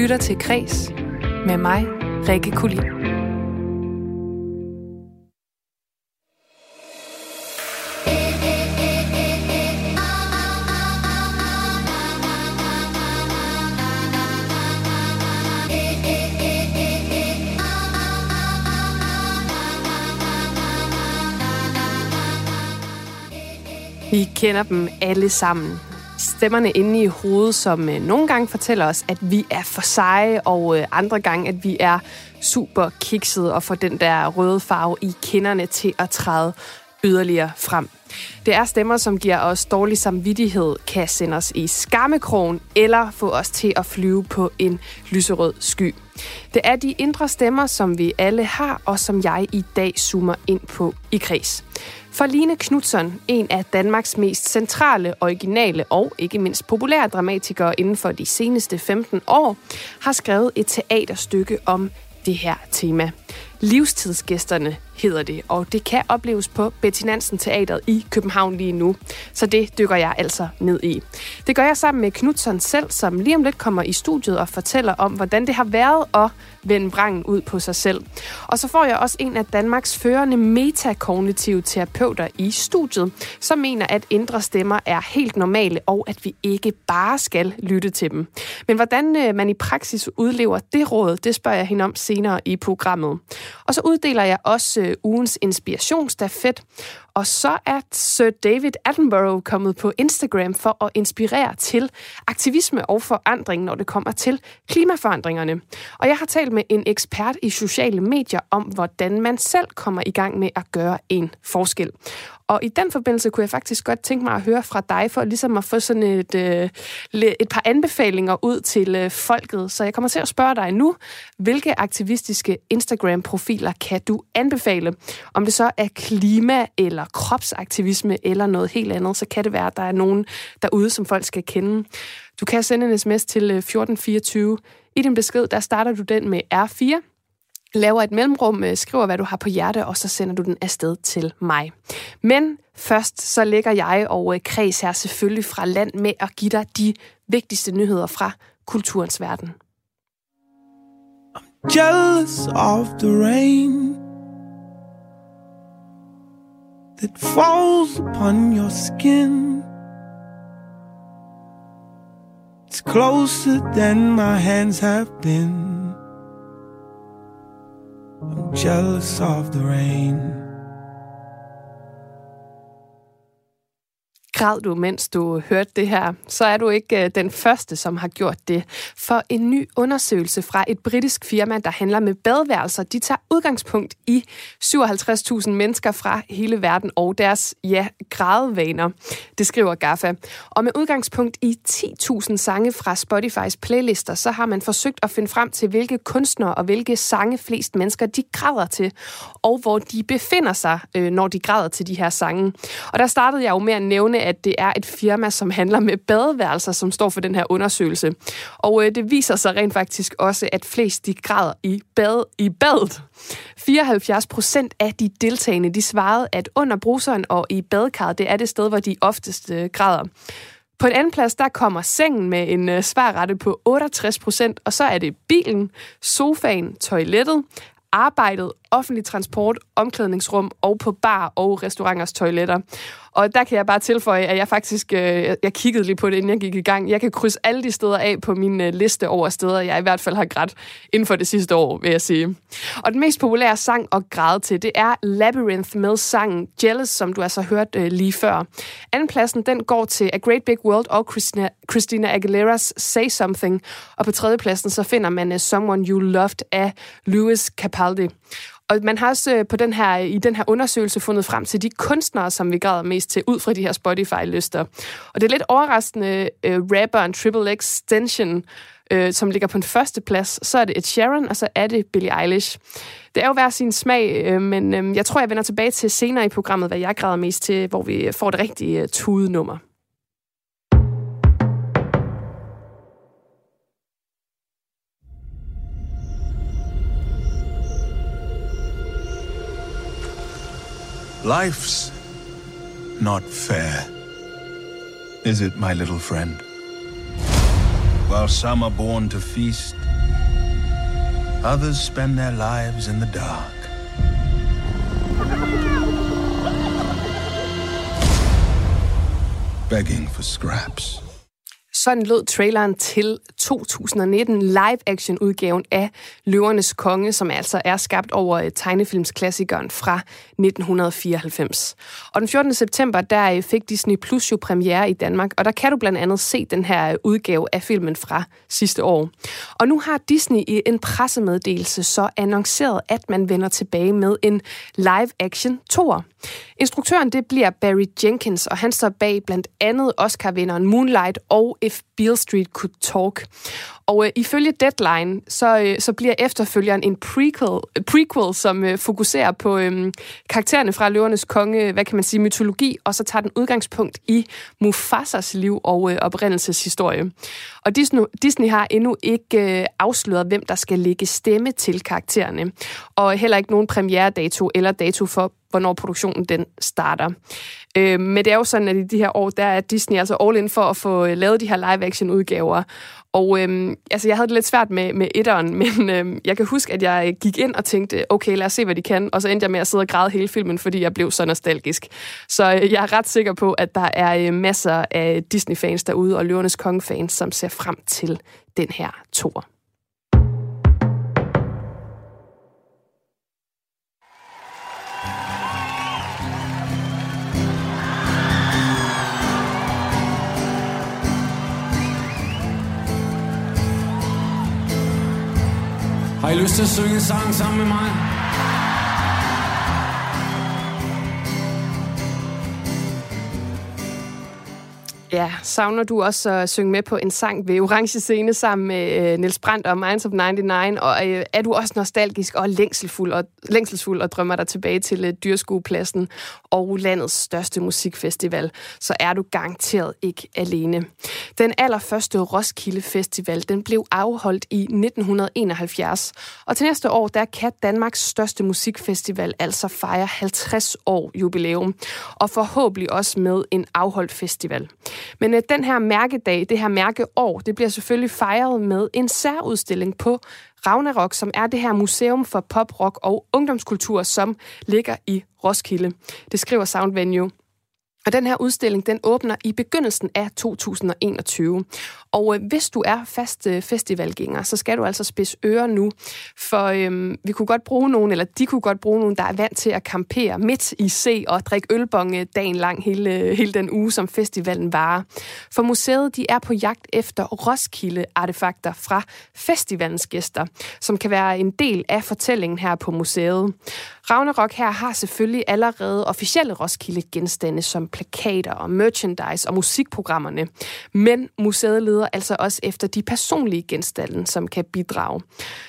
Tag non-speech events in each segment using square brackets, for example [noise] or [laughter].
lytter til Kres med mig, Rikke Kulin. Vi kender dem alle sammen. Stemmerne inde i hovedet, som øh, nogle gange fortæller os, at vi er for seje, og øh, andre gange, at vi er super kikset og får den der røde farve i kinderne til at træde yderligere frem. Det er stemmer, som giver os dårlig samvittighed, kan sende os i skammekrogen eller få os til at flyve på en lyserød sky. Det er de indre stemmer, som vi alle har, og som jeg i dag zoomer ind på i kreds. For Line Knudsen, en af Danmarks mest centrale, originale og ikke mindst populære dramatikere inden for de seneste 15 år, har skrevet et teaterstykke om det her tema. Livstidsgæsterne hedder det, og det kan opleves på Betty Nansen Teateret i København lige nu. Så det dykker jeg altså ned i. Det gør jeg sammen med Knudsen selv, som lige om lidt kommer i studiet og fortæller om, hvordan det har været at vende vrangen ud på sig selv. Og så får jeg også en af Danmarks førende metakognitive terapeuter i studiet, som mener, at indre stemmer er helt normale, og at vi ikke bare skal lytte til dem. Men hvordan øh, man i praksis udlever det råd, det spørger jeg hende om senere i programmet. Og så uddeler jeg også øh, ugens inspirationsstafet. Og så er Sir David Attenborough kommet på Instagram for at inspirere til aktivisme og forandring, når det kommer til klimaforandringerne. Og jeg har talt med en ekspert i sociale medier om, hvordan man selv kommer i gang med at gøre en forskel. Og i den forbindelse kunne jeg faktisk godt tænke mig at høre fra dig, for ligesom at få sådan et, øh, et par anbefalinger ud til øh, folket. Så jeg kommer til at spørge dig nu, hvilke aktivistiske Instagram-profiler kan du anbefale? Om det så er klima eller kropsaktivisme eller noget helt andet, så kan det være, at der er nogen derude, som folk skal kende. Du kan sende en sms til øh, 1424. I din besked, der starter du den med R4, laver et mellemrum, øh, skriver, hvad du har på hjerte, og så sender du den afsted til mig. Men først så lægger jeg og øh, Kreds her selvfølgelig fra land med at give dig de vigtigste nyheder fra kulturens verden. I'm jealous of the rain that falls upon your skin. It's closer than my hands have been. I'm jealous of the rain. Græd du, mens du hørte det her, så er du ikke øh, den første, som har gjort det. For en ny undersøgelse fra et britisk firma, der handler med badeværelser, de tager udgangspunkt i 57.000 mennesker fra hele verden og deres, ja, grædevaner. Det skriver GAFA. Og med udgangspunkt i 10.000 sange fra Spotifys playlister, så har man forsøgt at finde frem til, hvilke kunstnere og hvilke sange flest mennesker de græder til, og hvor de befinder sig, øh, når de græder til de her sange. Og der startede jeg jo med at nævne, at det er et firma, som handler med badeværelser, som står for den her undersøgelse. Og øh, det viser sig rent faktisk også, at flest de græder i, bad, i badet. 74 procent af de deltagende, de svarede, at under bruseren og i badekarret, det er det sted, hvor de oftest øh, græder. På en anden plads, der kommer sengen med en øh, svarrette på 68 procent, og så er det bilen, sofaen, toilettet, arbejdet, offentlig transport, omklædningsrum og på bar og restauranters toiletter. Og der kan jeg bare tilføje, at jeg faktisk øh, jeg kiggede lige på det, inden jeg gik i gang. Jeg kan krydse alle de steder af på min øh, liste over steder, jeg i hvert fald har grædt inden for det sidste år, vil jeg sige. Og den mest populære sang at græde til, det er Labyrinth med sangen Jealous, som du altså hørt øh, lige før. Andenpladsen, den går til A Great Big World og Christina, Christina Aguilera's Say Something. Og på tredjepladsen, så finder man uh, Someone You Loved af Louis Capaldi. Og man har også øh, på den her, i den her undersøgelse fundet frem til de kunstnere, som vi græder mest til, ud fra de her Spotify-lister. Og det er lidt overraskende, øh, uh, rapperen Triple X Extension, uh, som ligger på en første plads. Så er det Ed Sheeran, og så er det Billie Eilish. Det er jo hver sin smag, uh, men uh, jeg tror, jeg vender tilbage til senere i programmet, hvad jeg græder mest til, hvor vi får det rigtige uh, tudenummer. Life's not fair. Is it, my little friend? While some are born to feast, Others spend their lives in the dark. Begging for scraps. Sådan lød traileren til 2019 live-action-udgaven af Løvernes Konge, som altså er skabt over øh, tegnefilmsklassikeren fra 1994. Og den 14. september, der øh, fik Disney Plus jo premiere i Danmark, og der kan du blandt andet se den her øh, udgave af filmen fra sidste år. Og nu har Disney i en pressemeddelelse så annonceret, at man vender tilbage med en live-action tour. Instruktøren det bliver Barry Jenkins, og han står bag blandt andet Oscar-vinderen Moonlight og If Beale Street Could Talk. Og øh, ifølge Deadline, så, øh, så bliver efterfølgeren en prequel, prequel som øh, fokuserer på øh, karaktererne fra Løvernes Konge, hvad kan man sige, mytologi, og så tager den udgangspunkt i Mufasas liv og øh, oprindelseshistorie. Og Disney, Disney har endnu ikke øh, afsløret, hvem der skal lægge stemme til karaktererne, og heller ikke nogen premiere-dato eller dato for, hvornår produktionen den starter. Øh, men det er jo sådan, at i de her år, der er Disney altså all in for at få øh, lavet de her live-action-udgaver. Og øhm, altså, jeg havde det lidt svært med, med etteren, [laughs] men øhm, jeg kan huske, at jeg gik ind og tænkte, okay, lad os se, hvad de kan. Og så endte jeg med at sidde og græde hele filmen, fordi jeg blev så nostalgisk. Så øh, jeg er ret sikker på, at der er øh, masser af Disney-fans derude, og Løvernes Konge-fans, som ser frem til den her tor. Har I lyst til at synge en sang sammen med mig? Ja, savner du også at synge med på en sang ved Orange Scene sammen med øh, Niels Brandt og Minds of 99? Og øh, er du også nostalgisk og længselsfuld og, længselsfuld og drømmer dig tilbage til øh, Dyrskuepladsen og landets største musikfestival, så er du garanteret ikke alene. Den allerførste Roskilde Festival, den blev afholdt i 1971. Og til næste år, der kan Danmarks største musikfestival altså fejre 50 år jubilæum. Og forhåbentlig også med en afholdt festival. Men øh, den her mærkedag, det her mærkeår, det bliver selvfølgelig fejret med en særudstilling på Ragnarok, som er det her museum for pop, rock og ungdomskultur, som ligger i Roskilde. Det skriver Sound Venue. Og den her udstilling, den åbner i begyndelsen af 2021. Og øh, hvis du er fast øh, festivalgænger, så skal du altså spidse ører nu, for øh, vi kunne godt bruge nogen, eller de kunne godt bruge nogen, der er vant til at campere midt i se og drikke ølbonge dagen lang hele, hele den uge, som festivalen varer. For museet, de er på jagt efter Roskilde-artefakter fra festivalens gæster, som kan være en del af fortællingen her på museet. Ragnarok her har selvfølgelig allerede officielle Roskilde-genstande som plakater og merchandise og musikprogrammerne, men museet leder altså også efter de personlige genstande, som kan bidrage.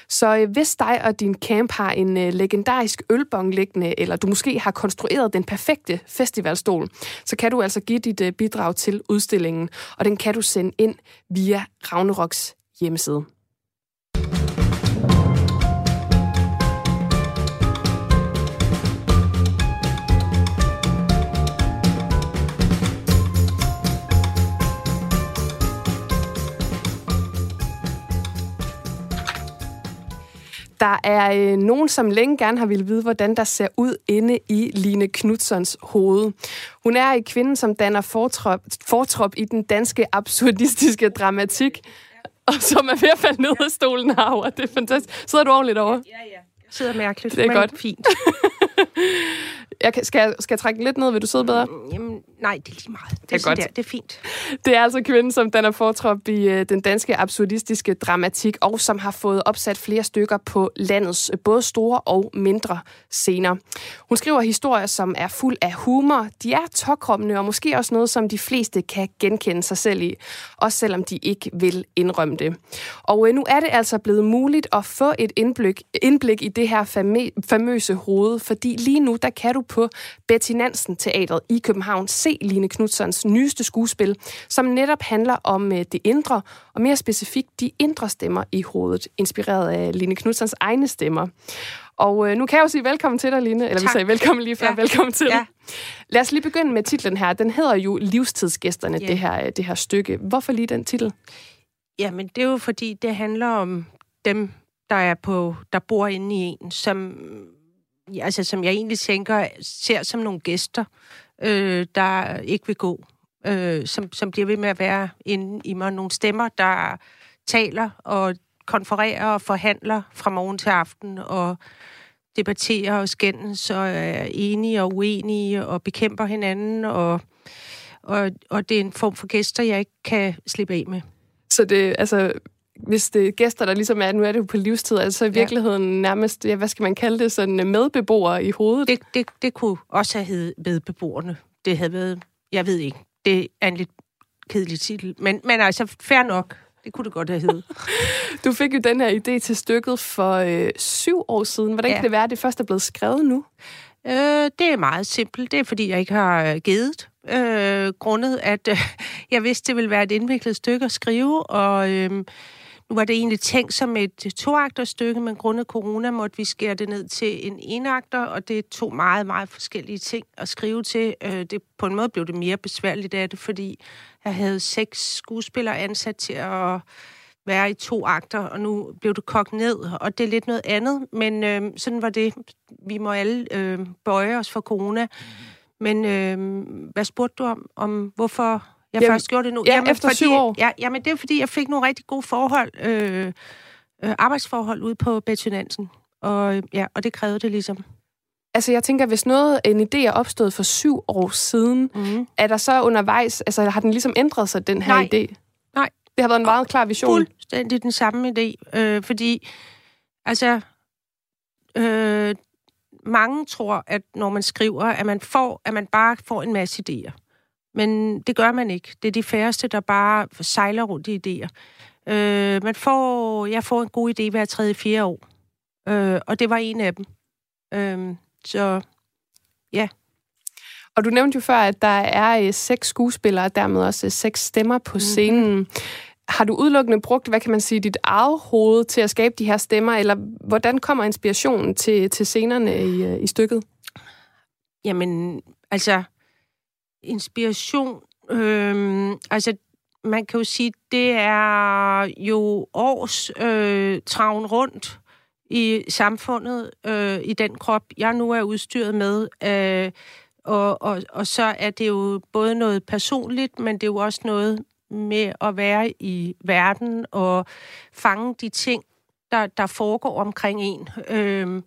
Så øh, hvis dig og din camp har en øh, legendarisk ølbong liggende, eller du måske har konstrueret den perfekte festivalstol, så kan du altså give dit øh, bidrag til udstillingen, og den kan du sende ind via Ravneroks hjemmeside. Der er øh, nogen, som længe gerne har ville vide, hvordan der ser ud inde i Line Knudsons hoved. Hun er en kvinde, som danner fortrop, fortrop i den danske absurdistiske dramatik, og som er ved at falde ned af stolen herovre. Det er fantastisk. Sidder du ordentligt over? Ja, ja. Jeg sidder mærkeligt, Det er men godt. fint. [laughs] Jeg kan, skal, jeg, skal jeg trække lidt ned? Vil du sidde bedre? Jamen, nej, det er lige meget. Det er er, sådan godt. Der. Det er fint. Det er altså kvinden, som danner fortrop i øh, den danske absurdistiske dramatik, og som har fået opsat flere stykker på landets øh, både store og mindre scener. Hun skriver historier, som er fuld af humor. De er tokrommende, og måske også noget, som de fleste kan genkende sig selv i, også selvom de ikke vil indrømme det. Og øh, nu er det altså blevet muligt at få et indblik, indblik i det her famøse hoved, fordi lige nu, der kan du på Betty Nansen Teatret i København se Line Knudsons nyeste skuespil, som netop handler om øh, det indre, og mere specifikt de indre stemmer i hovedet, inspireret af Line Knudsons egne stemmer. Og øh, nu kan jeg jo sige velkommen til dig, Line. Eller vi Tak. sagde velkommen lige før. Ja. Velkommen til. Ja. Lad os lige begynde med titlen her. Den hedder jo Livstidsgæsterne, Ja. det, her, det her stykke. Hvorfor lige den titel? Jamen, det er jo fordi, det handler om dem, der er på, der bor inde i en, som, altså, som jeg egentlig tænker, ser som nogle gæster, øh, der ikke vil gå. Øh, som, som bliver ved med at være inde i mig. Nogle stemmer, der taler og konfererer og forhandler fra morgen til aften, og debatterer og skændes, og er enige og uenige, og bekæmper hinanden, og, og, og det er en form for gæster, jeg ikke kan slippe af med. Så det, altså, hvis det er gæster, der ligesom er, nu er det jo på livstid, altså i virkeligheden ja. nærmest, ja, hvad skal man kalde det, sådan medbeboere i hovedet? Det, det, det kunne også have heddet medbeboerne. Det havde været, jeg ved ikke, det er en lidt kedelig titel, men, men altså, fair nok. Det kunne det godt have heddet. [laughs] du fik jo den her idé til stykket for øh, syv år siden. Hvordan ja. kan det være, at det først er blevet skrevet nu? Øh, det er meget simpelt. Det er, fordi jeg ikke har øh, givet. Øh, grundet, at øh, [laughs] jeg vidste, det ville være et indviklet stykke at skrive, og... Øh, nu var det egentlig tænkt som et toagterstykke, men grundet corona måtte vi skære det ned til en enagter, og det er to meget, meget forskellige ting at skrive til. Øh, det, på en måde blev det mere besværligt af det, fordi jeg havde seks skuespillere ansat til at være i to akter, og nu blev det kogt ned, og det er lidt noget andet, men øh, sådan var det. Vi må alle øh, bøje os for corona. Men øh, hvad spurgte du om? Om hvorfor jeg jamen, først gjorde det nu. Ja, jamen, efter fordi, syv år. Ja, jamen, det er fordi, jeg fik nogle rigtig gode forhold, øh, øh, arbejdsforhold ude på Betty Nansen. Og, ja, og det krævede det ligesom. Altså, jeg tænker, hvis noget, en idé er opstået for syv år siden, mm. er der så undervejs, altså har den ligesom ændret sig, den her Nej. idé? Nej. Det har været en meget klar vision. Fuldstændig den samme idé, øh, fordi, altså, øh, mange tror, at når man skriver, at man får, at man bare får en masse idéer. Men det gør man ikke. Det er de færreste, der bare sejler rundt i idéer. Øh, man får, jeg får en god idé hver tredje, fjerde år. Øh, og det var en af dem. Øh, så ja. Og du nævnte jo før, at der er øh, seks skuespillere, og dermed også øh, seks stemmer på mhm. scenen. Mm-hmm. Har du udelukkende brugt, hvad kan man sige, dit eget hoved til at skabe de her stemmer, eller hvordan kommer inspirationen til, til scenerne i, øh, i stykket? Jamen, altså, inspiration, øh, altså man kan jo sige, det er jo års øh, travn rundt i samfundet, øh, i den krop, jeg nu er udstyret med. Øh, og, og, og så er det jo både noget personligt, men det er jo også noget med at være i verden og fange de ting, der, der foregår omkring en. Øh,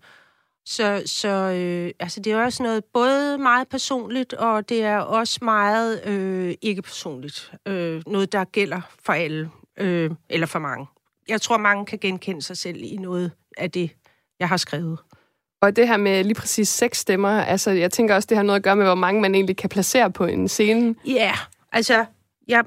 så, så øh, altså det er også noget både meget personligt, og det er også meget øh, ikke personligt. Øh, noget, der gælder for alle, øh, eller for mange. Jeg tror, mange kan genkende sig selv i noget af det, jeg har skrevet. Og det her med lige præcis seks stemmer, altså jeg tænker også, det har noget at gøre med, hvor mange man egentlig kan placere på en scene. Ja, yeah, altså jeg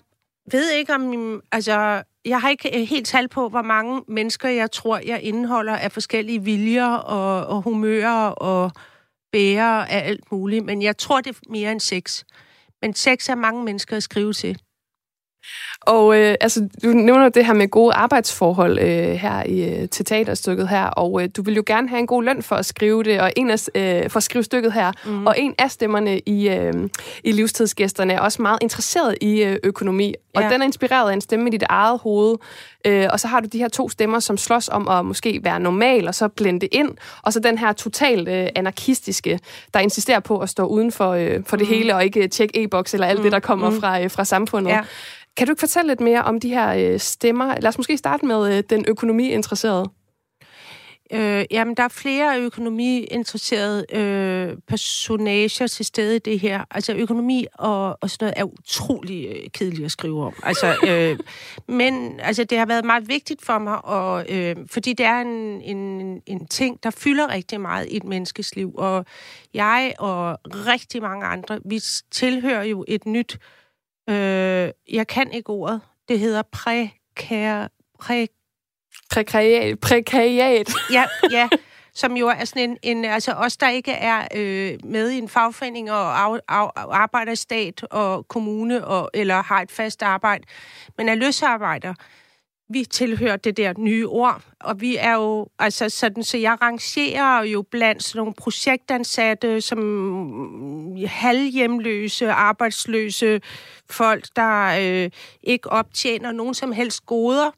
ved ikke om... Altså, jeg har ikke øh, helt tal på, hvor mange mennesker, jeg tror, jeg indeholder af forskellige viljer og, og humører og bærer af alt muligt. Men jeg tror, det er mere end seks. Men seks er mange mennesker at skrive til. Og øh, altså, du nævner det her med gode arbejdsforhold øh, her i, øh, til teaterstykket her, og øh, du vil jo gerne have en god løn for at skrive det, og en af, øh, for at skrive stykket her. Mm. Og en af stemmerne i, øh, i livstidsgæsterne er også meget interesseret i øh, økonomi, og ja. den er inspireret af en stemme i dit eget hoved. Øh, og så har du de her to stemmer, som slås om at måske være normal, og så blende ind, og så den her totalt øh, anarkistiske, der insisterer på at stå uden for, øh, for det mm. hele, og ikke tjekke e-boks eller alt mm. det, der kommer mm. fra, øh, fra samfundet. Ja. Kan du ikke fortælle lidt mere om de her øh, stemmer? Lad os måske starte med øh, den økonomiinteresserede. Øh, jamen, der er flere økonomiinteresserede øh, personager til stede i det her. Altså, økonomi og, og sådan noget er utrolig øh, kedeligt at skrive om. Altså, [laughs] øh, men altså, det har været meget vigtigt for mig, og, øh, fordi det er en, en, en ting, der fylder rigtig meget i et menneskes liv. Og jeg og rigtig mange andre, vi tilhører jo et nyt Øh, jeg kan ikke ordet. Det hedder. Præ... Prekariat. Prekariat. [laughs] ja, ja. Som jo er sådan en, en altså os, der ikke er øh, med i en fagforening og af, af, arbejder i stat og kommune, og, eller har et fast arbejde, men er løsarbejder, vi tilhører det der nye ord, og vi er jo, altså sådan, så jeg rangerer jo blandt sådan nogle projektansatte, som halvhjemløse, arbejdsløse folk, der øh, ikke optjener nogen som helst goder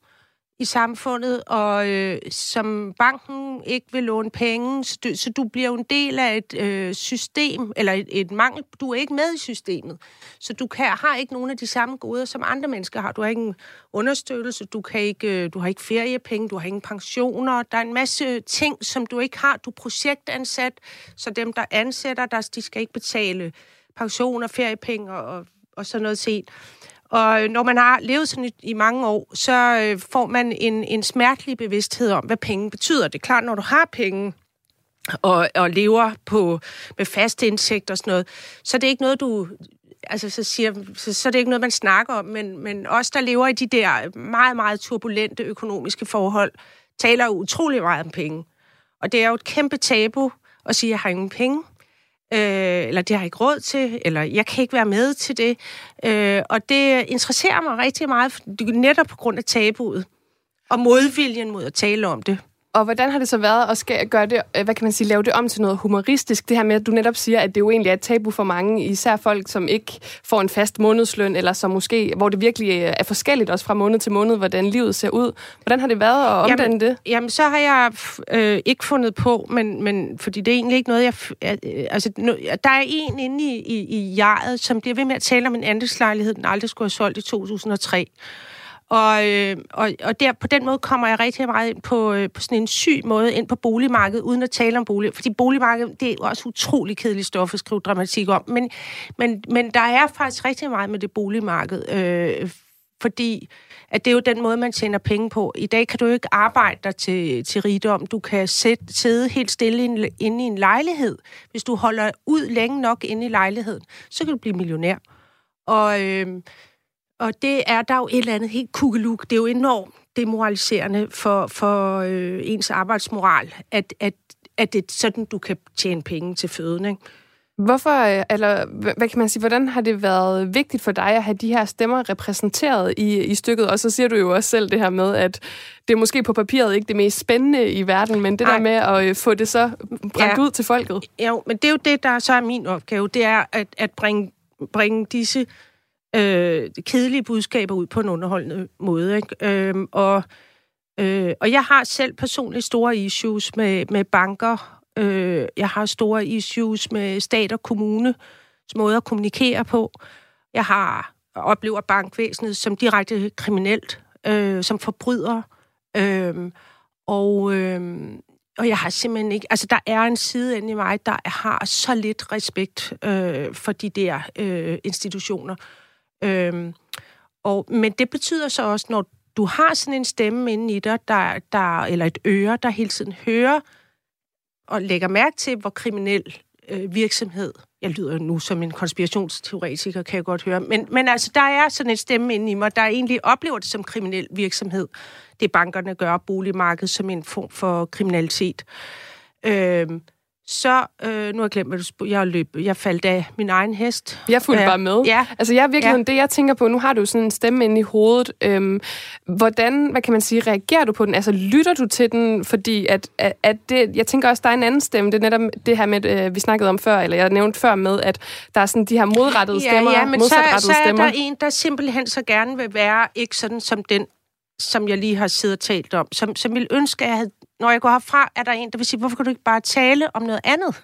i samfundet, og øh, som banken ikke vil låne penge, så du, så du bliver jo en del af et øh, system, eller et, et mangel. Du er ikke med i systemet, så du kan, har ikke nogen af de samme goder, som andre mennesker har. Du har ikke en understøttelse, du, kan ikke, øh, du har ikke feriepenge, du har ingen pensioner. Der er en masse øh, ting, som du ikke har. Du er projektansat, så dem, der ansætter dig, de skal ikke betale pensioner, feriepenge og, og sådan noget set. Og når man har levet sådan i, i mange år, så øh, får man en, en smertelig bevidsthed om, hvad penge betyder. Det er klart, når du har penge, og, og lever på med faste indtægter og sådan noget, så er ikke noget, du altså, så, siger, så, så det er ikke noget, man snakker om, men, men os, der lever i de der meget, meget turbulente økonomiske forhold, taler utrolig meget om penge. Og det er jo et kæmpe tabu at sige, at jeg har ingen penge øh, eller det har jeg ikke råd til, eller jeg kan ikke være med til det. Øh, og det interesserer mig rigtig meget, netop på grund af tabuet og modviljen mod at tale om det. Og hvordan har det så været at skal gøre det, øh, hvad kan man sige, lave det om til noget humoristisk? Det her med, at du netop siger, at det jo egentlig er et tabu for mange, især folk, som ikke får en fast månedsløn, eller som måske, hvor det virkelig øh, er forskelligt også fra måned til måned, hvordan livet ser ud. Hvordan har det været at omdanne jamen, det? Jamen, så har jeg øh, ikke fundet på, men, men fordi det er egentlig ikke noget, jeg... Øh, altså, nu, der er en inde i, i, i jaret, som bliver ved med at tale om en andelslejlighed, den aldrig skulle have solgt i 2003. Og, øh, og, og der, på den måde kommer jeg rigtig meget ind på, øh, på sådan en syg måde ind på boligmarkedet, uden at tale om bolig. Fordi boligmarkedet, det er også utrolig kedeligt stof at skrive dramatik om. Men, men, men der er faktisk rigtig meget med det boligmarked, øh, fordi at det er jo den måde, man tjener penge på. I dag kan du jo ikke arbejde dig til, til rigdom. Du kan sæt, sidde helt stille inde i en lejlighed. Hvis du holder ud længe nok inde i lejligheden, så kan du blive millionær. Og... Øh, og det er der jo et eller andet helt kugeluk. Det er jo enormt demoraliserende for, for øh, ens arbejdsmoral, at, at, at det er sådan, du kan tjene penge til føden. Ikke? Hvorfor, øh, eller hvad kan man sige, hvordan har det været vigtigt for dig at have de her stemmer repræsenteret i, i stykket? Og så siger du jo også selv det her med, at det er måske på papiret ikke det mest spændende i verden, men det Ej. der med at øh, få det så bragt ja. ud til folket. Jo, men det er jo det, der så er min opgave, det er at, at bringe, bringe disse øh, kedelige budskaber ud på en underholdende måde. Ikke? Øh, og, øh, og jeg har selv personligt store issues med, med banker. Øh, jeg har store issues med stat og kommune måde at kommunikere på. Jeg har oplever bankvæsenet som direkte kriminelt, øh, som forbryder. Øh, og, øh, og jeg har simpelthen ikke... Altså, der er en side inde i mig, der har så lidt respekt øh, for de der øh, institutioner. Øhm, og, men det betyder så også, når du har sådan en stemme inde i dig, der, der, eller et øre, der hele tiden hører og lægger mærke til, hvor kriminel øh, virksomhed, jeg lyder nu som en konspirationsteoretiker, kan jeg godt høre, men, men altså, der er sådan en stemme inde i mig, der egentlig oplever det som kriminel virksomhed. Det bankerne gør boligmarkedet som en form for kriminalitet. Øh, så, øh, nu har jeg glemt, hvad du. Jeg, løb, jeg faldt af min egen hest. Jeg fulgte bare med. Ja. Altså, jeg er virkelig ja. det, jeg tænker på, nu har du sådan en stemme inde i hovedet. Øhm, hvordan, hvad kan man sige, reagerer du på den? Altså, lytter du til den? Fordi at, at, at det, jeg tænker også, der er en anden stemme. Det er netop det her med, øh, vi snakkede om før, eller jeg nævnte før med, at der er sådan de her modrettede ja, stemmer, Ja, men så, så er stemmer. der en, der simpelthen så gerne vil være ikke sådan som den, som jeg lige har siddet og talt om, som, som vil ønske, at jeg havde når jeg går herfra, er der en, der vil sige, hvorfor kan du ikke bare tale om noget andet?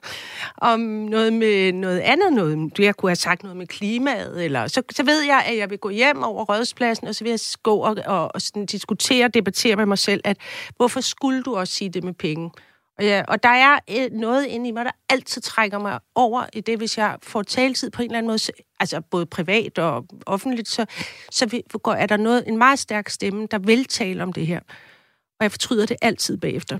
Om noget med noget andet, noget, jeg kunne have sagt noget med klimaet, eller så, så ved jeg, at jeg vil gå hjem over Rødspladsen, og så vil jeg gå og, og, og sådan diskutere og debattere med mig selv, at hvorfor skulle du også sige det med penge? Og, ja, og der er øh, noget inde i mig, der altid trækker mig over i det, hvis jeg får taletid på en eller anden måde, altså både privat og offentligt, så, så er der noget, en meget stærk stemme, der vil tale om det her og jeg fortryder det altid bagefter.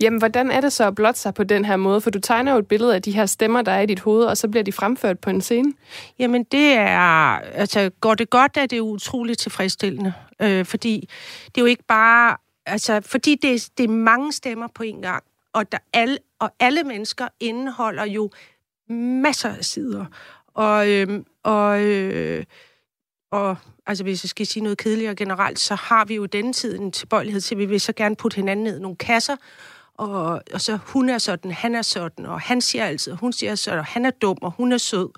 Jamen, hvordan er det så at blotte sig på den her måde? For du tegner jo et billede af de her stemmer, der er i dit hoved, og så bliver de fremført på en scene. Jamen, det er... Altså, går det godt, er det utroligt tilfredsstillende. Øh, fordi det er jo ikke bare... Altså, fordi det, det er mange stemmer på en gang, og, der alle, og alle mennesker indeholder jo masser af sider. Og, øh, og, øh, og altså hvis jeg skal sige noget kedeligere generelt, så har vi jo denne tid en tilbøjelighed til, at vi vil så gerne putte hinanden ned i nogle kasser, og, og så hun er sådan, han er sådan, og han siger altid, og hun siger sådan, og han er dum, og hun er sød.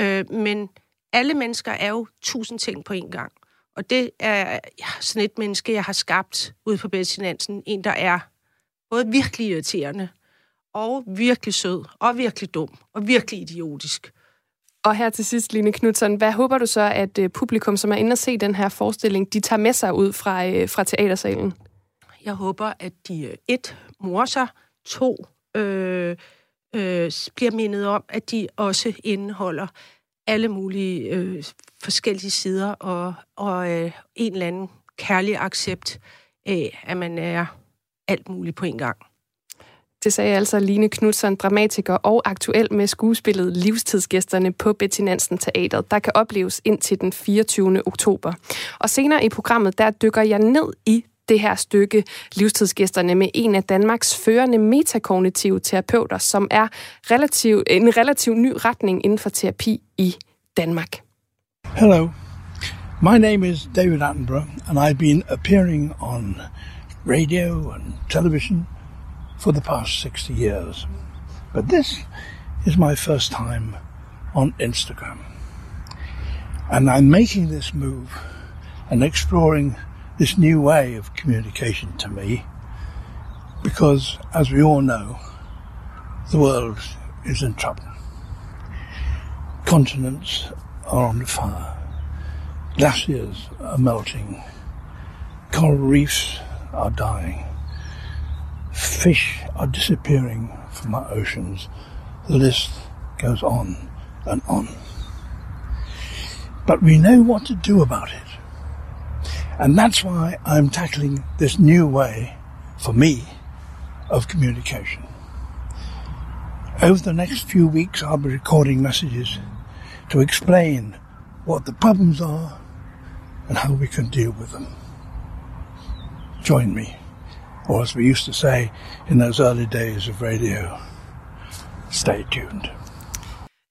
Øh, men alle mennesker er jo tusind ting på en gang. Og det er ja, sådan et menneske, jeg har skabt ude på Bessinansen. En, der er både virkelig irriterende, og virkelig sød, og virkelig dum, og virkelig idiotisk. Og her til sidst, Line Knudsen, hvad håber du så, at øh, publikum, som er inde og se den her forestilling, de tager med sig ud fra, øh, fra teatersalen? Jeg håber, at de øh, et, morer sig, to, øh, øh, bliver mindet om, at de også indeholder alle mulige øh, forskellige sider og, og øh, en eller anden kærlig accept af, at man er alt muligt på en gang. Det sagde altså Line Knudsen, dramatiker og aktuel med skuespillet Livstidsgæsterne på Betty Nansen Teatret, der kan opleves indtil den 24. oktober. Og senere i programmet, der dykker jeg ned i det her stykke Livstidsgæsterne med en af Danmarks førende metakognitive terapeuter, som er relativ, en relativ ny retning inden for terapi i Danmark. Hello, my name is David Attenborough, and I've been appearing on radio and television for the past 60 years. But this is my first time on Instagram. And I'm making this move and exploring this new way of communication to me because, as we all know, the world is in trouble. Continents are on fire. Glaciers are melting. Coral reefs are dying. Fish are disappearing from our oceans. The list goes on and on. But we know what to do about it. And that's why I'm tackling this new way, for me, of communication. Over the next few weeks, I'll be recording messages to explain what the problems are and how we can deal with them. Join me, or as we used to say in those early days of radio, stay tuned.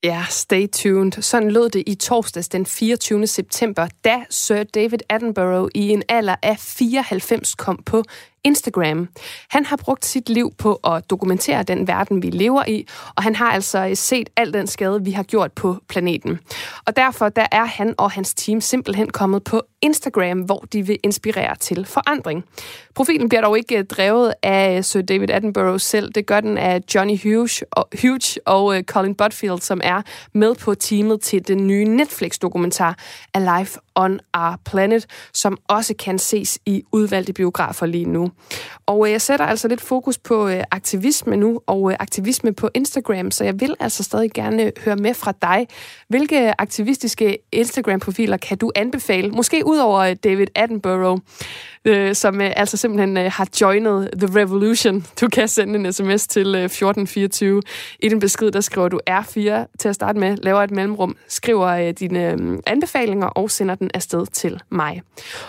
Ja, stay tuned. Sådan lød det i torsdags den 24. september, da Sir David Attenborough i en alder af 94 kom på Instagram. Han har brugt sit liv på at dokumentere den verden, vi lever i, og han har altså øh, set al den skade, vi har gjort på planeten. Og derfor der er han og hans team simpelthen kommet på Instagram, hvor de vil inspirere til forandring. Profilen bliver dog ikke øh, drevet af øh, Sir David Attenborough selv. Det gør den af Johnny Hughes og, Hughes og Colin Butfield, som er med på teamet til den nye Netflix-dokumentar Alive on Our Planet, som også kan ses i udvalgte biografer lige nu. Og øh, jeg sætter altså lidt fokus på øh, aktivisme nu, og øh, aktivisme på Instagram, så jeg vil altså stadig gerne høre med fra dig. Hvilke aktivistiske Instagram-profiler kan du anbefale? Måske ud over David Attenborough, Øh, som øh, altså simpelthen øh, har joinet The Revolution. Du kan sende en sms til 1424. I den besked, der skriver du R4 til at starte med, laver et mellemrum, skriver dine anbefalinger og sender den afsted til mig.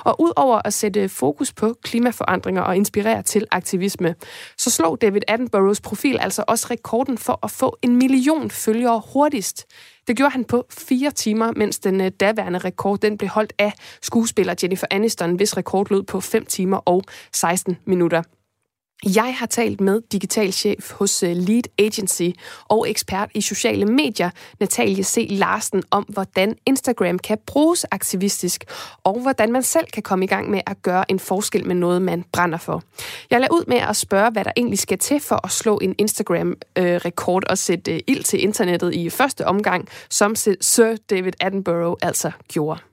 Og udover at sætte fokus på klimaforandringer og inspirere til aktivisme, så slog David Attenboroughs profil altså også rekorden for at få en million følgere hurtigst. Det gjorde han på fire timer, mens den øh, daværende rekord den blev holdt af skuespiller Jennifer Aniston, hvis rekord lød på 5 timer og 16 minutter. Jeg har talt med digital chef hos øh, Lead Agency og ekspert i sociale medier, Natalie C. Larsen, om hvordan Instagram kan bruges aktivistisk, og hvordan man selv kan komme i gang med at gøre en forskel med noget, man brænder for. Jeg lader ud med at spørge, hvad der egentlig skal til for at slå en Instagram-rekord og sætte øh, ild til internettet i første omgang, som Sir David Attenborough altså gjorde.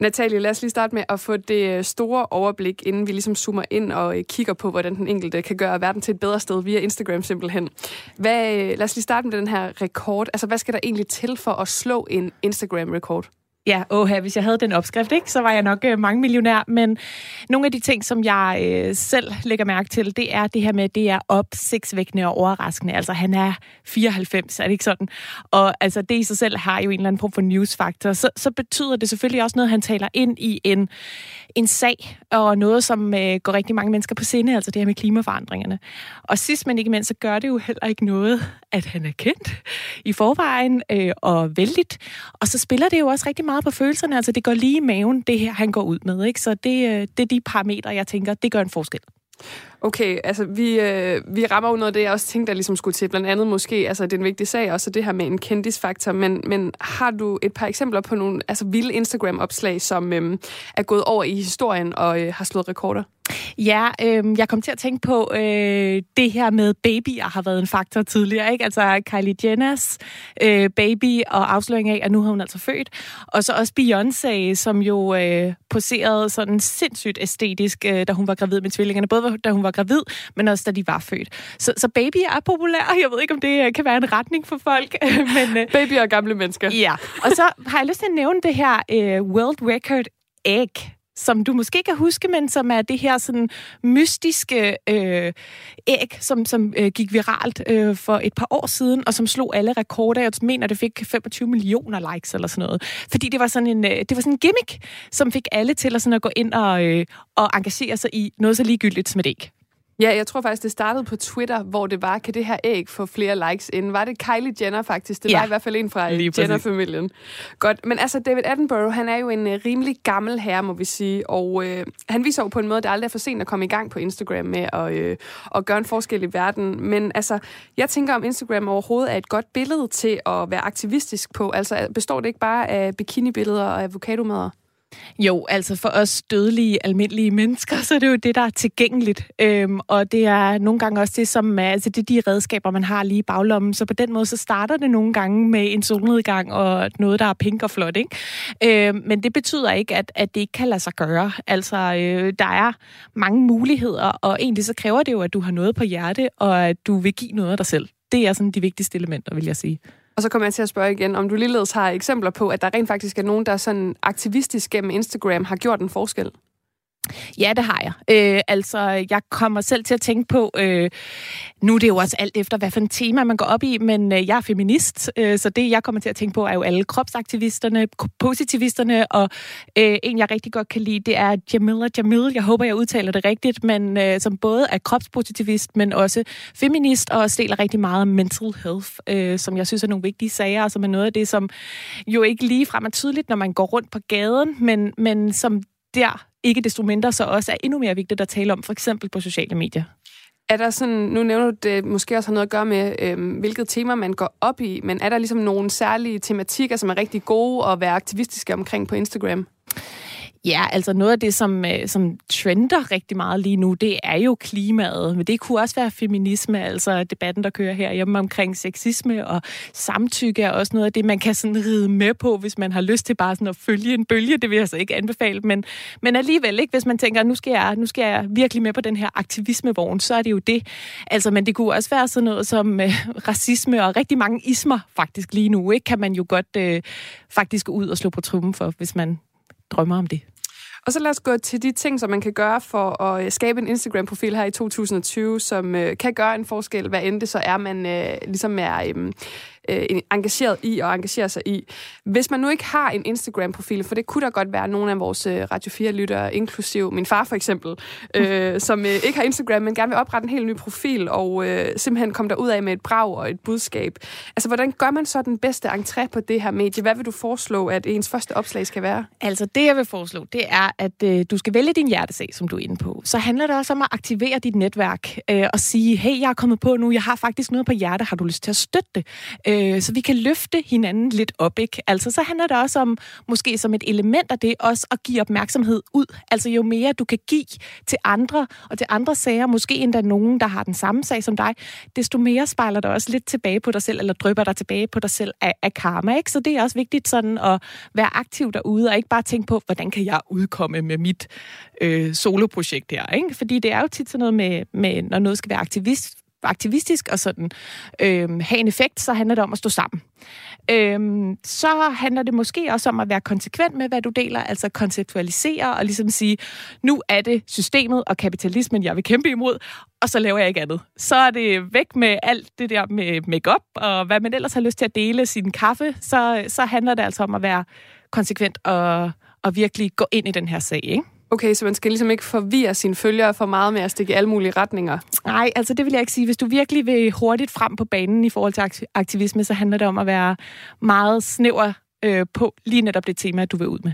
Natalie, lad os lige starte med at få det øh, store overblik, inden vi ligesom zoomer ind og øh, kigger på, hvordan den enkelte kan gøre verden til et bedre sted via Instagram simpelthen. Hvad, øh, lad os lige starte med den her rekord. Altså, hvad skal der egentlig til for at slå en Instagram-rekord? Ja, åh, hvis jeg havde den opskrift, ikke, så var jeg nok øh, mange millionær. Men nogle af de ting, som jeg øh, selv lægger mærke til, det er det her med, at det er opsigtsvækkende og overraskende. Altså, han er 94, er det ikke sådan? Og altså, det i sig selv har jo en eller anden form for newsfaktor. Så, så betyder det selvfølgelig også noget, han taler ind i en, en sag, og noget, som øh, går rigtig mange mennesker på sinde, altså det her med klimaforandringerne. Og sidst men ikke mindst, så gør det jo heller ikke noget, at han er kendt i forvejen øh, og vældigt. Og så spiller det jo også rigtig meget på følelserne, altså det går lige i maven, det her han går ud med. Ikke? Så det, øh, det er de parametre, jeg tænker, det gør en forskel. Okay, altså vi, øh, vi rammer jo noget af det, jeg også tænkte, der ligesom skulle til. Blandt andet måske, altså det er en vigtig sag, også det her med en kendisfaktor. Men, men har du et par eksempler på nogle altså, vilde Instagram-opslag, som øh, er gået over i historien og øh, har slået rekorder? Ja, øh, jeg kom til at tænke på, øh, det her med babyer har været en faktor tidligere, ikke? Altså Kylie Jenners øh, baby og afsløring af, at nu har hun altså født. Og så også Beyoncé, som jo øh, poserede sådan sindssygt æstetisk, øh, da hun var gravid med tvillingerne. Både da hun var gravid, men også da de var født. Så, så babyer er populære. Jeg ved ikke, om det øh, kan være en retning for folk. [laughs] men, øh, babyer og gamle mennesker. Ja, og så har jeg lyst til at nævne det her øh, World Record Egg som du måske kan huske, men som er det her sådan mystiske øh, æg, som, som øh, gik viralt øh, for et par år siden, og som slog alle rekorder. Jeg mener, det fik 25 millioner likes eller sådan noget. Fordi det var sådan en, øh, det var sådan en gimmick, som fik alle til at, sådan at gå ind og, øh, og engagere sig i noget så ligegyldigt som et æg. Ja, jeg tror faktisk, det startede på Twitter, hvor det var, kan det her æg få flere likes ind? Var det Kylie Jenner faktisk? Det ja, var i hvert fald en fra Jenner-familien. Godt, men altså David Attenborough, han er jo en uh, rimelig gammel herre, må vi sige, og uh, han viser jo på en måde, at det aldrig er for sent at komme i gang på Instagram med at, uh, at gøre en forskel i verden. Men altså, jeg tænker, om Instagram overhovedet er et godt billede til at være aktivistisk på. Altså, består det ikke bare af bikinibilleder og avocadomader? Jo, altså for os dødelige, almindelige mennesker, [laughs] så er det jo det, der er tilgængeligt. Øhm, og det er nogle gange også det, som er, altså det er de redskaber, man har lige i baglommen. Så på den måde, så starter det nogle gange med en solnedgang og noget, der er pink og flot. Ikke? Øhm, men det betyder ikke, at, at det ikke kan lade sig gøre. Altså, øh, der er mange muligheder, og egentlig så kræver det jo, at du har noget på hjerte, og at du vil give noget af dig selv. Det er sådan de vigtigste elementer, vil jeg sige. Og så kommer jeg til at spørge igen, om du ligeledes har eksempler på, at der rent faktisk er nogen, der sådan aktivistisk gennem Instagram har gjort en forskel? Ja, det har jeg. Øh, altså, jeg kommer selv til at tænke på, øh, nu er det jo også alt efter, hvad for en tema man går op i, men øh, jeg er feminist, øh, så det, jeg kommer til at tænke på, er jo alle kropsaktivisterne, positivisterne, og øh, en, jeg rigtig godt kan lide, det er Jamila Jamil. Jeg håber, jeg udtaler det rigtigt, men øh, som både er kropspositivist, men også feminist, og deler rigtig meget om mental health, øh, som jeg synes er nogle vigtige sager, og som er noget af det, som jo ikke lige frem er tydeligt, når man går rundt på gaden, men, men som der ikke desto mindre så også er endnu mere vigtigt at tale om, for eksempel på sociale medier. Er der sådan, nu nævner du det måske også har noget at gøre med, øhm, hvilket tema man går op i, men er der ligesom nogle særlige tematikker, som er rigtig gode at være aktivistiske omkring på Instagram? Ja, altså noget af det, som, øh, som trender rigtig meget lige nu, det er jo klimaet. Men det kunne også være feminisme, altså debatten, der kører her hjemme omkring sexisme og samtykke er også noget af det, man kan sådan ride med på, hvis man har lyst til bare sådan at følge en bølge. Det vil jeg så ikke anbefale, men, men alligevel ikke, hvis man tænker, nu skal, jeg, nu skal jeg virkelig med på den her aktivismevogn, så er det jo det. Altså, men det kunne også være sådan noget som øh, racisme og rigtig mange ismer faktisk lige nu, ikke? Kan man jo godt øh, faktisk ud og slå på trummen for, hvis man drømmer om det. Og så lad os gå til de ting, som man kan gøre for at øh, skabe en Instagram-profil her i 2020, som øh, kan gøre en forskel, hvad end det så er, man øh, ligesom er øh, øh, engageret i og engagerer sig i. Hvis man nu ikke har en Instagram-profil, for det kunne der godt være nogle af vores øh, Radio 4-lyttere, inklusiv min far for eksempel, øh, [laughs] som øh, ikke har Instagram, men gerne vil oprette en helt ny profil og øh, simpelthen komme derud af med et brag og et budskab. Altså, hvordan gør man så den bedste entré på det her medie? Hvad vil du foreslå, at ens første opslag skal være? Altså, det jeg vil foreslå, det er, at øh, du skal vælge din hjertesag, som du er inde på. Så handler det også om at aktivere dit netværk øh, og sige, hey, jeg er kommet på nu, jeg har faktisk noget på hjerte, har du lyst til at støtte det? øh, Øh, så vi kan løfte hinanden lidt op, ikke? Altså, så handler det også om, måske som et element af det, også at give opmærksomhed ud. Altså, jo mere du kan give til andre, og til andre sager, måske endda nogen, der har den samme sag som dig, desto mere spejler det også lidt tilbage på dig selv, eller drypper dig tilbage på dig selv af, af karma, ikke? Så det er også vigtigt sådan at være aktiv derude, og ikke bare tænke på, hvordan kan jeg udkomme med mit øh, soloprojekt her, ikke? Fordi det er jo tit sådan noget med, med når noget skal være aktivist, aktivistisk og sådan øh, have en effekt, så handler det om at stå sammen. Øh, så handler det måske også om at være konsekvent med, hvad du deler, altså konceptualisere og ligesom sige, nu er det systemet og kapitalismen, jeg vil kæmpe imod, og så laver jeg ikke andet. Så er det væk med alt det der med makeup og hvad man ellers har lyst til at dele, sin kaffe, så, så handler det altså om at være konsekvent og, og virkelig gå ind i den her sag, ikke? Okay, så man skal ligesom ikke forvirre sine følgere for meget med at stikke i alle mulige retninger? Nej, altså det vil jeg ikke sige. Hvis du virkelig vil hurtigt frem på banen i forhold til aktivisme, så handler det om at være meget snæver øh, på lige netop det tema, du vil ud med.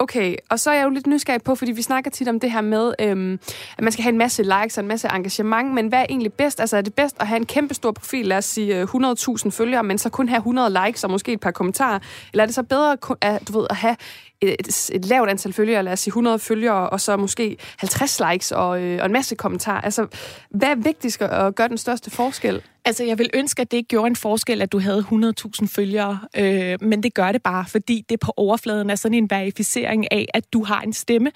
Okay, og så er jeg jo lidt nysgerrig på, fordi vi snakker tit om det her med, øhm, at man skal have en masse likes og en masse engagement, men hvad er egentlig bedst? Altså er det bedst at have en kæmpe stor profil, lad os sige 100.000 følgere, men så kun have 100 likes og måske et par kommentarer? Eller er det så bedre at, du ved, at have et, et lavt antal følgere, lad os sige 100 følgere, og så måske 50 likes og, øh, og en masse kommentarer? Altså, hvad er vigtigst at gøre den største forskel? Altså, jeg vil ønske, at det ikke gjorde en forskel, at du havde 100.000 følgere, øh, men det gør det bare, fordi det på overfladen er sådan en verificering af, at du har en stemme,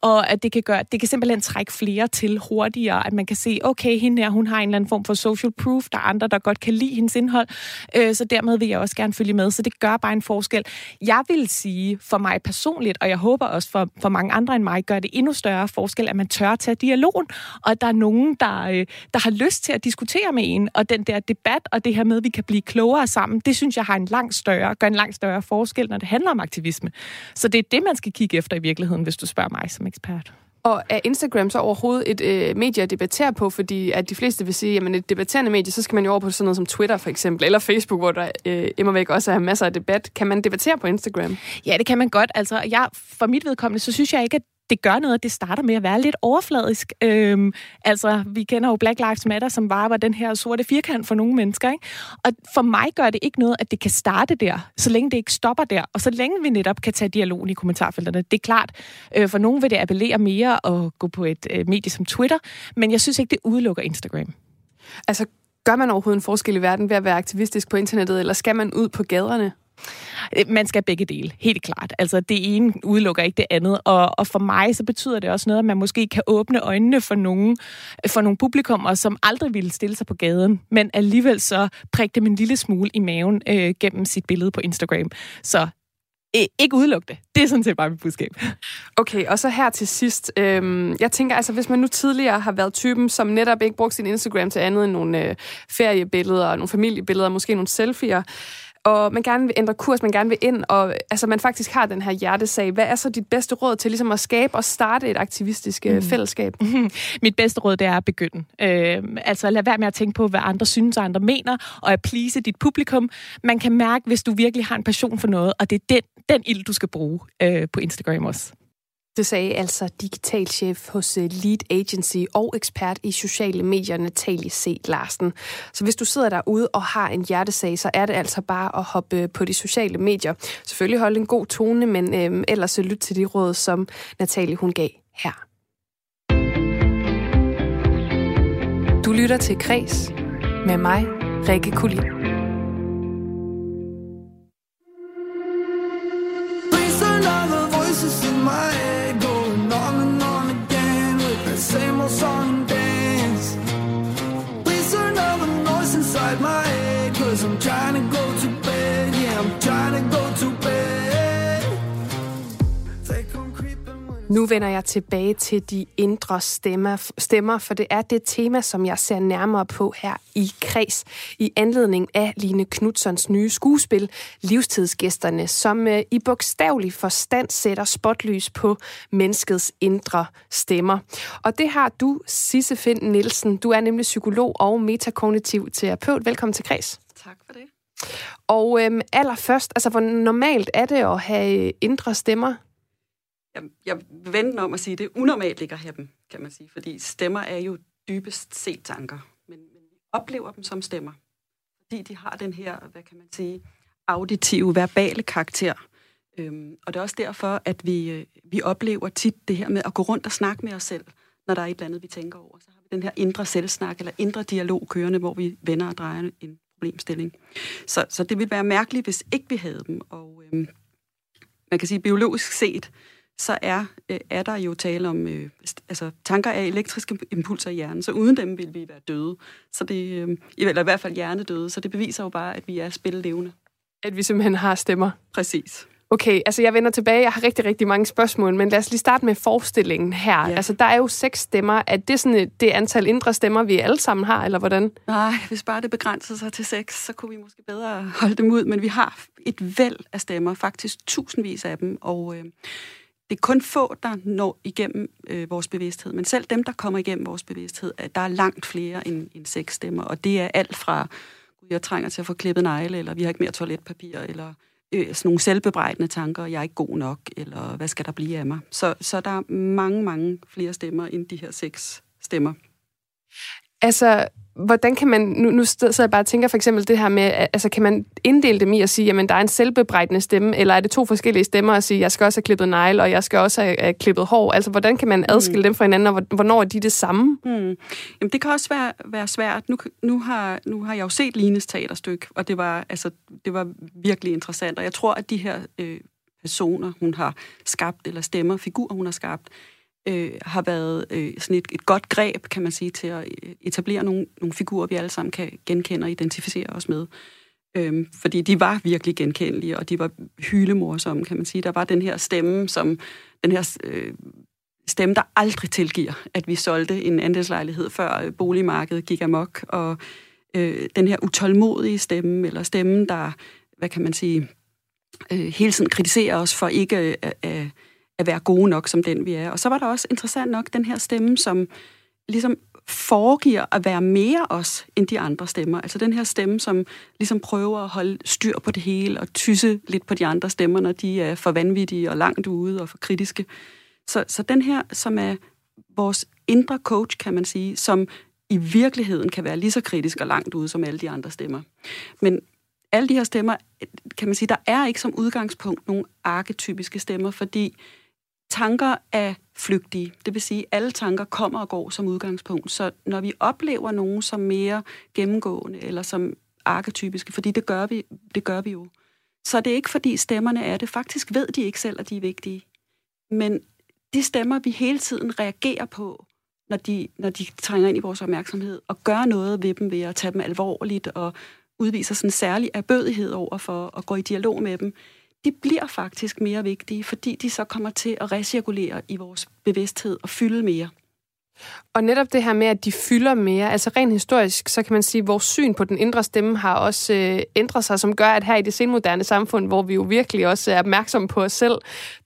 og at det kan gøre, det kan simpelthen trække flere til hurtigere, at man kan se, okay, hende her, hun har en eller anden form for social proof, der er andre, der godt kan lide hendes indhold, øh, så dermed vil jeg også gerne følge med, så det gør bare en forskel. Jeg vil sige, for mig personligt, og jeg håber også for, for mange andre end mig, gør det endnu større forskel, at man tør at tage dialogen, og at der er nogen, der, øh, der har lyst til at diskutere med en, og den der debat, og det her med, at vi kan blive klogere sammen, det synes jeg har en langt større, gør en langt større forskel, når det handler om aktivisme. Så det er det, man skal kigge efter i virkeligheden, hvis du spørger mig som ekspert. Og er Instagram så overhovedet et øh, medie at debattere på? Fordi at de fleste vil sige, at et debatterende medie, så skal man jo over på sådan noget som Twitter for eksempel, eller Facebook, hvor der øh, immer væk også er masser af debat. Kan man debattere på Instagram? Ja, det kan man godt. Altså, jeg, for mit vedkommende, så synes jeg ikke, at det gør noget, at det starter med at være lidt overfladisk. Øhm, altså, vi kender jo Black Lives Matter, som bare var den her sorte firkant for nogle mennesker. Ikke? Og for mig gør det ikke noget, at det kan starte der, så længe det ikke stopper der, og så længe vi netop kan tage dialogen i kommentarfelterne. Det er klart, øh, for nogen vil det appellere mere at gå på et øh, medie som Twitter, men jeg synes ikke, det udelukker Instagram. Altså, gør man overhovedet en forskel i verden ved at være aktivistisk på internettet, eller skal man ud på gaderne? Øh, man skal begge dele, helt klart. Altså, det ene udelukker ikke det andet. Og, og for mig, så betyder det også noget, at man måske kan åbne øjnene for nogle, for nogle publikummer, som aldrig ville stille sig på gaden, men alligevel så prikke dem en lille smule i maven øh, gennem sit billede på Instagram. Så øh, ikke udelukke det. Det er sådan set bare mit budskab. Okay, og så her til sidst. Øhm, jeg tænker altså, hvis man nu tidligere har været typen, som netop ikke brugte sin Instagram til andet end nogle øh, feriebilleder, nogle familiebilleder, måske nogle selfies, og man gerne vil ændre kurs, man gerne vil ind, og altså, man faktisk har den her hjertesag. Hvad er så dit bedste råd til ligesom at skabe og starte et aktivistisk øh, mm. fællesskab? [laughs] Mit bedste råd, det er at begynde. Øh, altså lad være med at tænke på, hvad andre synes og andre mener, og at please dit publikum. Man kan mærke, hvis du virkelig har en passion for noget, og det er den, den ild, du skal bruge øh, på Instagram også. Det sagde altså digitalchef hos øh, Lead Agency og ekspert i sociale medier, Natalie C. Larsen. Så hvis du sidder derude og har en hjertesag, så er det altså bare at hoppe øh, på de sociale medier. Selvfølgelig holde en god tone, men øhm, ellers øh, lyt til de råd, som Natalie hun gav her. Du lytter til Kres med mig, Rikke Kulin. Nu vender jeg tilbage til de indre stemmer, stemmer, for det er det tema, som jeg ser nærmere på her i Kreds, i anledning af Line Knudsons nye skuespil, Livstidsgæsterne, som øh, i bogstavelig forstand sætter spotlys på menneskets indre stemmer. Og det har du, Sisse Finn Nielsen. Du er nemlig psykolog og metakognitiv terapeut. Velkommen til Kreds. Tak for det. Og øhm, allerførst, altså hvor normalt er det at have indre stemmer? Jeg, jeg vil om at sige, at det er unormalt ikke at have dem, kan man sige. Fordi stemmer er jo dybest set tanker. Men, men vi oplever dem som stemmer. Fordi de har den her, hvad kan man sige, auditive, verbale karakter. Øhm, og det er også derfor, at vi, øh, vi oplever tit det her med at gå rundt og snakke med os selv, når der er et eller andet, vi tænker over. Så har vi den her indre selvsnak, eller indre dialog kørende, hvor vi vender og drejer en problemstilling. Så, så det ville være mærkeligt, hvis ikke vi havde dem. Og øhm, man kan sige, biologisk set, så er, øh, er der jo tale om, øh, altså tanker er elektriske impulser i hjernen, så uden dem vil vi være døde. Så det, øh, eller i hvert fald hjernedøde, så det beviser jo bare, at vi er spillelevende. At vi simpelthen har stemmer. Præcis. Okay, altså jeg vender tilbage. Jeg har rigtig, rigtig mange spørgsmål, men lad os lige starte med forestillingen her. Ja. Altså der er jo seks stemmer. Er det sådan det antal indre stemmer, vi alle sammen har, eller hvordan? Nej, hvis bare det begrænser sig til seks, så kunne vi måske bedre holde dem ud. Men vi har et væld af stemmer, faktisk tusindvis af dem, og øh, det er kun få, der når igennem øh, vores bevidsthed, men selv dem, der kommer igennem vores bevidsthed, der er langt flere end, end seks stemmer, og det er alt fra, gud, jeg trænger til at få klippet negle, eller vi har ikke mere toiletpapir, eller øh, sådan nogle selvbebrejdende tanker, jeg er ikke god nok, eller hvad skal der blive af mig? Så, så der er mange, mange flere stemmer end de her seks stemmer. Altså, hvordan kan man, nu, nu sidder jeg bare og tænker for eksempel det her med, altså kan man inddele dem i at sige, jamen der er en selvbebrejdende stemme, eller er det to forskellige stemmer at sige, jeg skal også have klippet negl, og jeg skal også have, have klippet hår? Altså, hvordan kan man adskille mm. dem fra hinanden, og hvornår er de det samme? Mm. Jamen, det kan også være, være svært. Nu, nu, har, nu har jeg jo set Lines teaterstykke, og det var, altså, det var virkelig interessant, og jeg tror, at de her øh, personer, hun har skabt, eller stemmer, figurer, hun har skabt, øh, har været øh, sådan et, et godt greb, kan man sige, til at øh, etablere nogle, nogle figurer, vi alle sammen kan genkende og identificere os med. Øhm, fordi de var virkelig genkendelige, og de var hylemorsomme, kan man sige. Der var den her stemme, som den her øh, stemme, der aldrig tilgiver, at vi solgte en andelslejlighed, før øh, boligmarkedet gik amok, og øh, den her utålmodige stemme, eller stemmen, der, hvad kan man sige, øh, hele tiden kritiserer os for ikke øh, at, at, at være gode nok, som den vi er. Og så var der også interessant nok den her stemme, som ligesom foregiver at være mere os end de andre stemmer. Altså den her stemme, som ligesom prøver at holde styr på det hele og tysse lidt på de andre stemmer, når de er for vanvittige og langt ude og for kritiske. Så, så den her, som er vores indre coach, kan man sige, som i virkeligheden kan være lige så kritisk og langt ude som alle de andre stemmer. Men alle de her stemmer, kan man sige, der er ikke som udgangspunkt nogle arketypiske stemmer, fordi tanker er flygtige. Det vil sige, at alle tanker kommer og går som udgangspunkt. Så når vi oplever nogen som mere gennemgående eller som arketypiske, fordi det gør vi, det gør vi jo, så det er ikke fordi stemmerne er det. Faktisk ved de ikke selv, at de er vigtige. Men de stemmer, vi hele tiden reagerer på, når de, når de trænger ind i vores opmærksomhed, og gør noget ved dem ved at tage dem alvorligt og udviser sådan en særlig erbødighed over for at gå i dialog med dem, de bliver faktisk mere vigtige, fordi de så kommer til at recirkulere i vores bevidsthed og fylde mere. Og netop det her med, at de fylder mere, altså rent historisk, så kan man sige, at vores syn på den indre stemme har også øh, ændret sig, som gør, at her i det senmoderne samfund, hvor vi jo virkelig også er opmærksomme på os selv,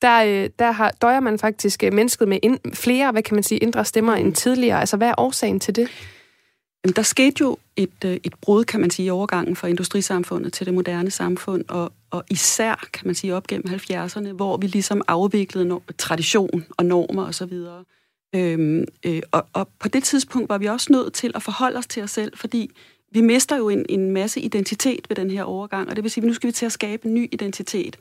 der, øh, der har, døjer man faktisk øh, mennesket med ind, flere, hvad kan man sige, indre stemmer end tidligere. Altså, hvad er årsagen til det? Jamen, der skete jo et, øh, et brud, kan man sige, i overgangen fra industrisamfundet til det moderne samfund, og, og især, kan man sige, op gennem 70'erne, hvor vi ligesom afviklede no- tradition og normer osv. Øhm, øh, og, og på det tidspunkt var vi også nødt til at forholde os til os selv, fordi vi mister jo en, en masse identitet ved den her overgang, og det vil sige, at nu skal vi til at skabe en ny identitet.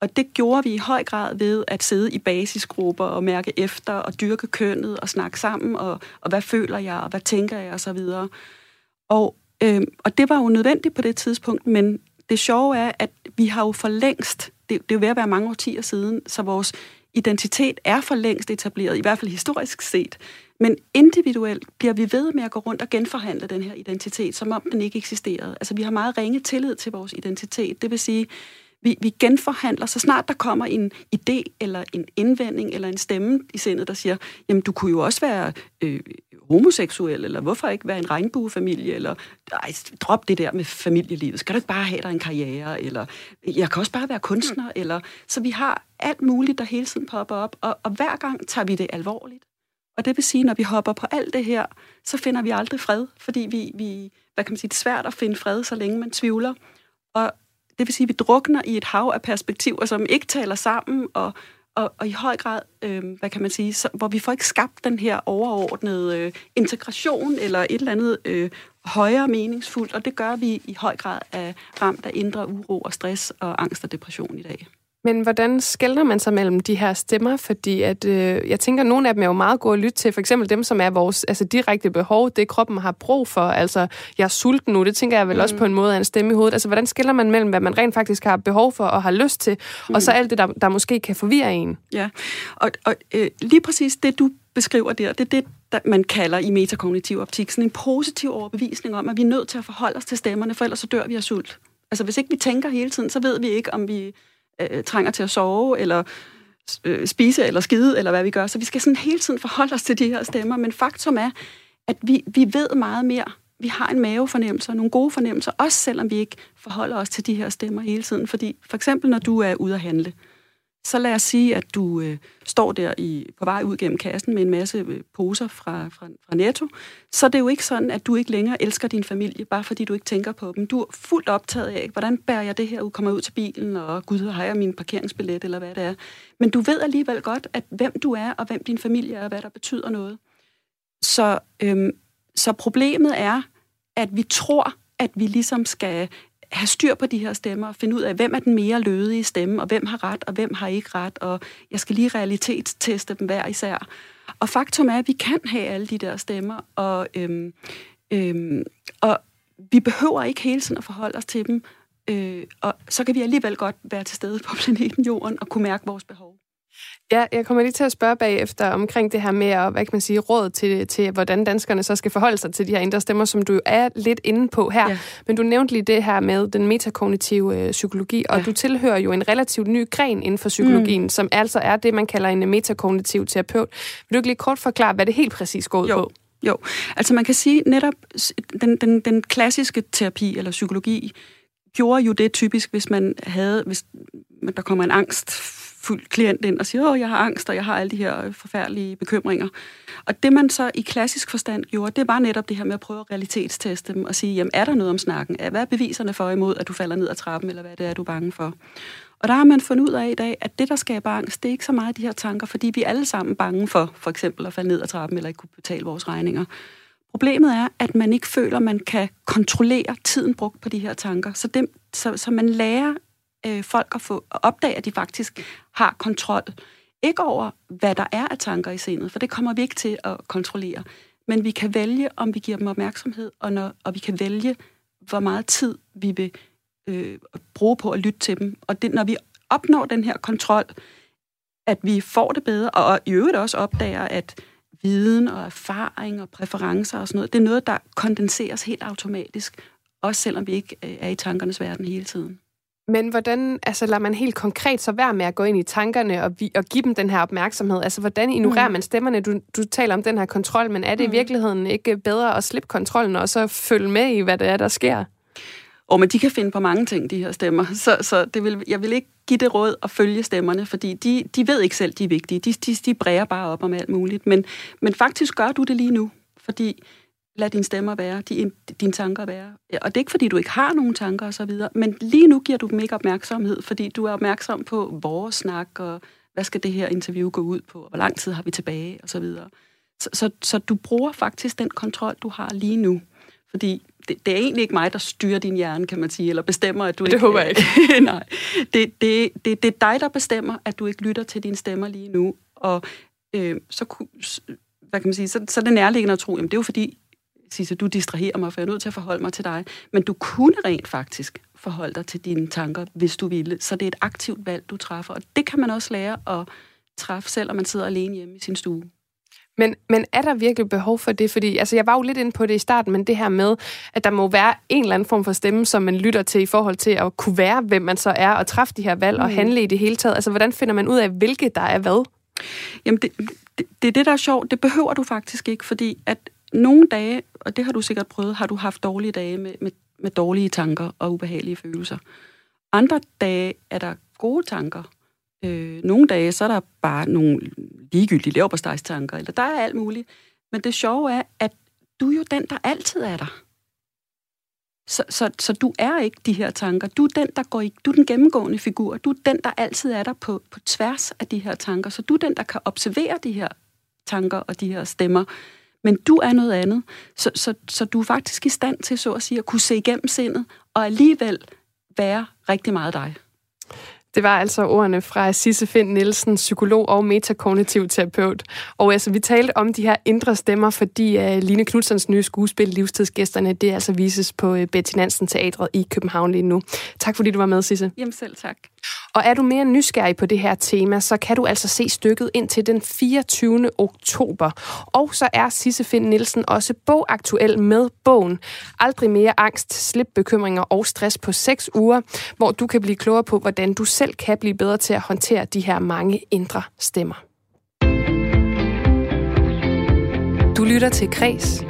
Og det gjorde vi i høj grad ved at sidde i basisgrupper og mærke efter og dyrke kønnet og snakke sammen, og, og hvad føler jeg, og hvad tænker jeg, og så videre. Og, øh, og det var jo nødvendigt på det tidspunkt, men det sjove er, at vi har jo for længst, det, det er jo ved at være mange årtier siden, så vores identitet er for længst etableret, i hvert fald historisk set. Men individuelt bliver vi ved med at gå rundt og genforhandle den her identitet, som om den ikke eksisterede. Altså vi har meget ringe tillid til vores identitet. Det vil sige, vi, vi genforhandler, så snart der kommer en idé, eller en indvending, eller en stemme i sindet, der siger, jamen du kunne jo også være øh, homoseksuel, eller hvorfor ikke være en regnbuefamilie, eller ej, drop det der med familielivet, skal du ikke bare have dig en karriere, eller jeg kan også bare være kunstner, mm. eller så vi har alt muligt, der hele tiden popper op, og, og hver gang tager vi det alvorligt. Og det vil sige, når vi hopper på alt det her, så finder vi aldrig fred, fordi vi, vi hvad kan man sige, det er svært at finde fred, så længe man tvivler. Og det vil sige, at vi drukner i et hav af perspektiver, som ikke taler sammen, og, og, og i høj grad, øh, hvad kan man sige, så, hvor vi får ikke skabt den her overordnede øh, integration eller et eller andet øh, højere meningsfuldt, og det gør vi i høj grad af ramt af indre uro og stress og angst og depression i dag. Men hvordan skældner man sig mellem de her stemmer? Fordi at, øh, jeg tænker, at nogle af dem er jo meget gode at lytte til. For eksempel dem, som er vores altså, direkte behov, det kroppen har brug for. Altså, jeg er sulten nu, det tænker jeg vel mm. også på en måde af en stemme i hovedet. Altså, hvordan skældner man mellem, hvad man rent faktisk har behov for og har lyst til, mm. og så alt det, der, der måske kan forvirre en? Ja, og, og øh, lige præcis det, du beskriver der, det er det, der man kalder i metakognitiv optik, sådan en positiv overbevisning om, at vi er nødt til at forholde os til stemmerne, for ellers så dør vi af sult. Altså, hvis ikke vi tænker hele tiden, så ved vi ikke, om vi øh, trænger til at sove, eller øh, spise, eller skide, eller hvad vi gør. Så vi skal sådan hele tiden forholde os til de her stemmer. Men faktum er, at vi, vi ved meget mere. Vi har en mavefornemmelse og nogle gode fornemmelser, også selvom vi ikke forholder os til de her stemmer hele tiden. Fordi for eksempel, når du er ude at handle, så lad os sige, at du øh, står der i, på vej ud gennem kassen med en masse øh, poser fra, fra, fra Netto. Så det er jo ikke sådan, at du ikke længere elsker din familie, bare fordi du ikke tænker på dem. Du er fuldt optaget af, hvordan bærer jeg det her ud, kommer ud til bilen, og gud, har jeg min parkeringsbillet, eller hvad det er. Men du ved alligevel godt, at hvem du er, og hvem din familie er, og hvad der betyder noget. Så, øhm, så problemet er, at vi tror, at vi ligesom skal have styr på de her stemmer og finde ud af, hvem er den mere lødige stemme, og hvem har ret, og hvem har ikke ret, og jeg skal lige realitetsteste dem hver især. Og faktum er, at vi kan have alle de der stemmer, og, øhm, øhm, og vi behøver ikke hele tiden at forholde os til dem, øh, og så kan vi alligevel godt være til stede på planeten Jorden og kunne mærke vores behov. Ja, jeg kommer lige til at spørge bagefter omkring det her med at, hvad kan man sige, råd til, til, hvordan danskerne så skal forholde sig til de her indre stemmer, som du er lidt inde på her. Ja. Men du nævnte lige det her med den metakognitive øh, psykologi, og ja. du tilhører jo en relativt ny gren inden for psykologien, mm. som altså er det, man kalder en metakognitiv terapeut. Vil du ikke lige kort forklare, hvad det helt præcis går ud jo. på? Jo, altså man kan sige netop, den, den, den klassiske terapi eller psykologi gjorde jo det typisk, hvis man havde, hvis der kommer en angst fuld klient ind og siger, åh, jeg har angst, og jeg har alle de her øh, forfærdelige bekymringer. Og det, man så i klassisk forstand gjorde, det var netop det her med at prøve at realitetsteste dem og sige, jamen, er der noget om snakken? Hvad er beviserne for imod, at du falder ned ad trappen, eller hvad det er, du er bange for? Og der har man fundet ud af i dag, at det, der skaber angst, det er ikke så meget de her tanker, fordi vi er alle sammen bange for, for eksempel at falde ned ad trappen, eller ikke kunne betale vores regninger. Problemet er, at man ikke føler, at man kan kontrollere tiden brugt på de her tanker. Så, det, så, så man lærer øh, folk at, få, at opdage, at de faktisk har kontrol. Ikke over, hvad der er af tanker i sindet, for det kommer vi ikke til at kontrollere. Men vi kan vælge, om vi giver dem opmærksomhed, og, når, og vi kan vælge, hvor meget tid vi vil øh, bruge på at lytte til dem. Og det, når vi opnår den her kontrol, at vi får det bedre, og i øvrigt også opdager, at viden og erfaring og præferencer og sådan noget, det er noget, der kondenseres helt automatisk, også selvom vi ikke øh, er i tankernes verden hele tiden. Men hvordan altså, lader man helt konkret så være med at gå ind i tankerne og, vi, og give dem den her opmærksomhed? Altså, hvordan ignorerer mm. man stemmerne? Du, du taler om den her kontrol, men er det mm. i virkeligheden ikke bedre at slippe kontrollen og så følge med i, hvad det er, der sker? Og men de kan finde på mange ting, de her stemmer. [laughs] Så, så det vil, jeg vil ikke give det råd at følge stemmerne, fordi de, de ved ikke selv, de er vigtige. De, de, de bræger bare op om alt muligt. Men, men faktisk gør du det lige nu, fordi lad dine stemmer være, din, dine tanker være. Og det er ikke, fordi du ikke har nogen tanker osv., men lige nu giver du dem ikke opmærksomhed, fordi du er opmærksom på vores snak, og hvad skal det her interview gå ud på, og hvor lang tid har vi tilbage, og så videre. Så, så, så du bruger faktisk den kontrol, du har lige nu. Fordi det, det er egentlig ikke mig, der styrer din hjerne, kan man sige, eller bestemmer, at du det ikke... Det håber jeg ikke. [laughs] nej. Det, det, det, det er dig, der bestemmer, at du ikke lytter til dine stemmer lige nu. Og øh, så, hvad kan man sige, så, så er det nærliggende at tro, jamen det er jo fordi, Sisse, du distraherer mig, for jeg er nødt til at forholde mig til dig. Men du kunne rent faktisk forholde dig til dine tanker, hvis du ville. Så det er et aktivt valg, du træffer. Og det kan man også lære at træffe, selvom man sidder alene hjemme i sin stue. Men, men er der virkelig behov for det? Fordi altså, jeg var jo lidt inde på det i starten, men det her med, at der må være en eller anden form for stemme, som man lytter til i forhold til at kunne være, hvem man så er, og træffe de her valg mm. og handle i det hele taget. Altså, hvordan finder man ud af, hvilke der er hvad? Jamen, det, det, det er det, der er sjovt. Det behøver du faktisk ikke, fordi at nogle dage, og det har du sikkert prøvet, har du haft dårlige dage med, med, med dårlige tanker og ubehagelige følelser. Andre dage er der gode tanker. Øh, nogle dage, så er der bare nogle ligegyldige leverpostejstanker, eller der er alt muligt. Men det sjove er, at du er jo den, der altid er der. Så, så, så du er ikke de her tanker. Du er den, der går i, du er den gennemgående figur. Du er den, der altid er der på, på tværs af de her tanker. Så du er den, der kan observere de her tanker og de her stemmer men du er noget andet. Så, så, så du er faktisk i stand til, så at sige, at kunne se igennem sindet, og alligevel være rigtig meget dig. Det var altså ordene fra Sisse Finn Nielsen, psykolog og metakognitiv terapeut. Og altså, vi talte om de her indre stemmer, fordi uh, Line Knudsens nye skuespil, Livstidsgæsterne, det altså vises på uh, Betty Nansen Teatret i København lige nu. Tak fordi du var med, Sisse. Jamen selv tak. Og er du mere nysgerrig på det her tema, så kan du altså se stykket ind til den 24. oktober. Og så er Sisse Finn Nielsen også bogaktuel med bogen Aldrig mere angst, slip bekymringer og stress på 6 uger, hvor du kan blive klogere på, hvordan du selv kan blive bedre til at håndtere de her mange indre stemmer. Du lytter til Kres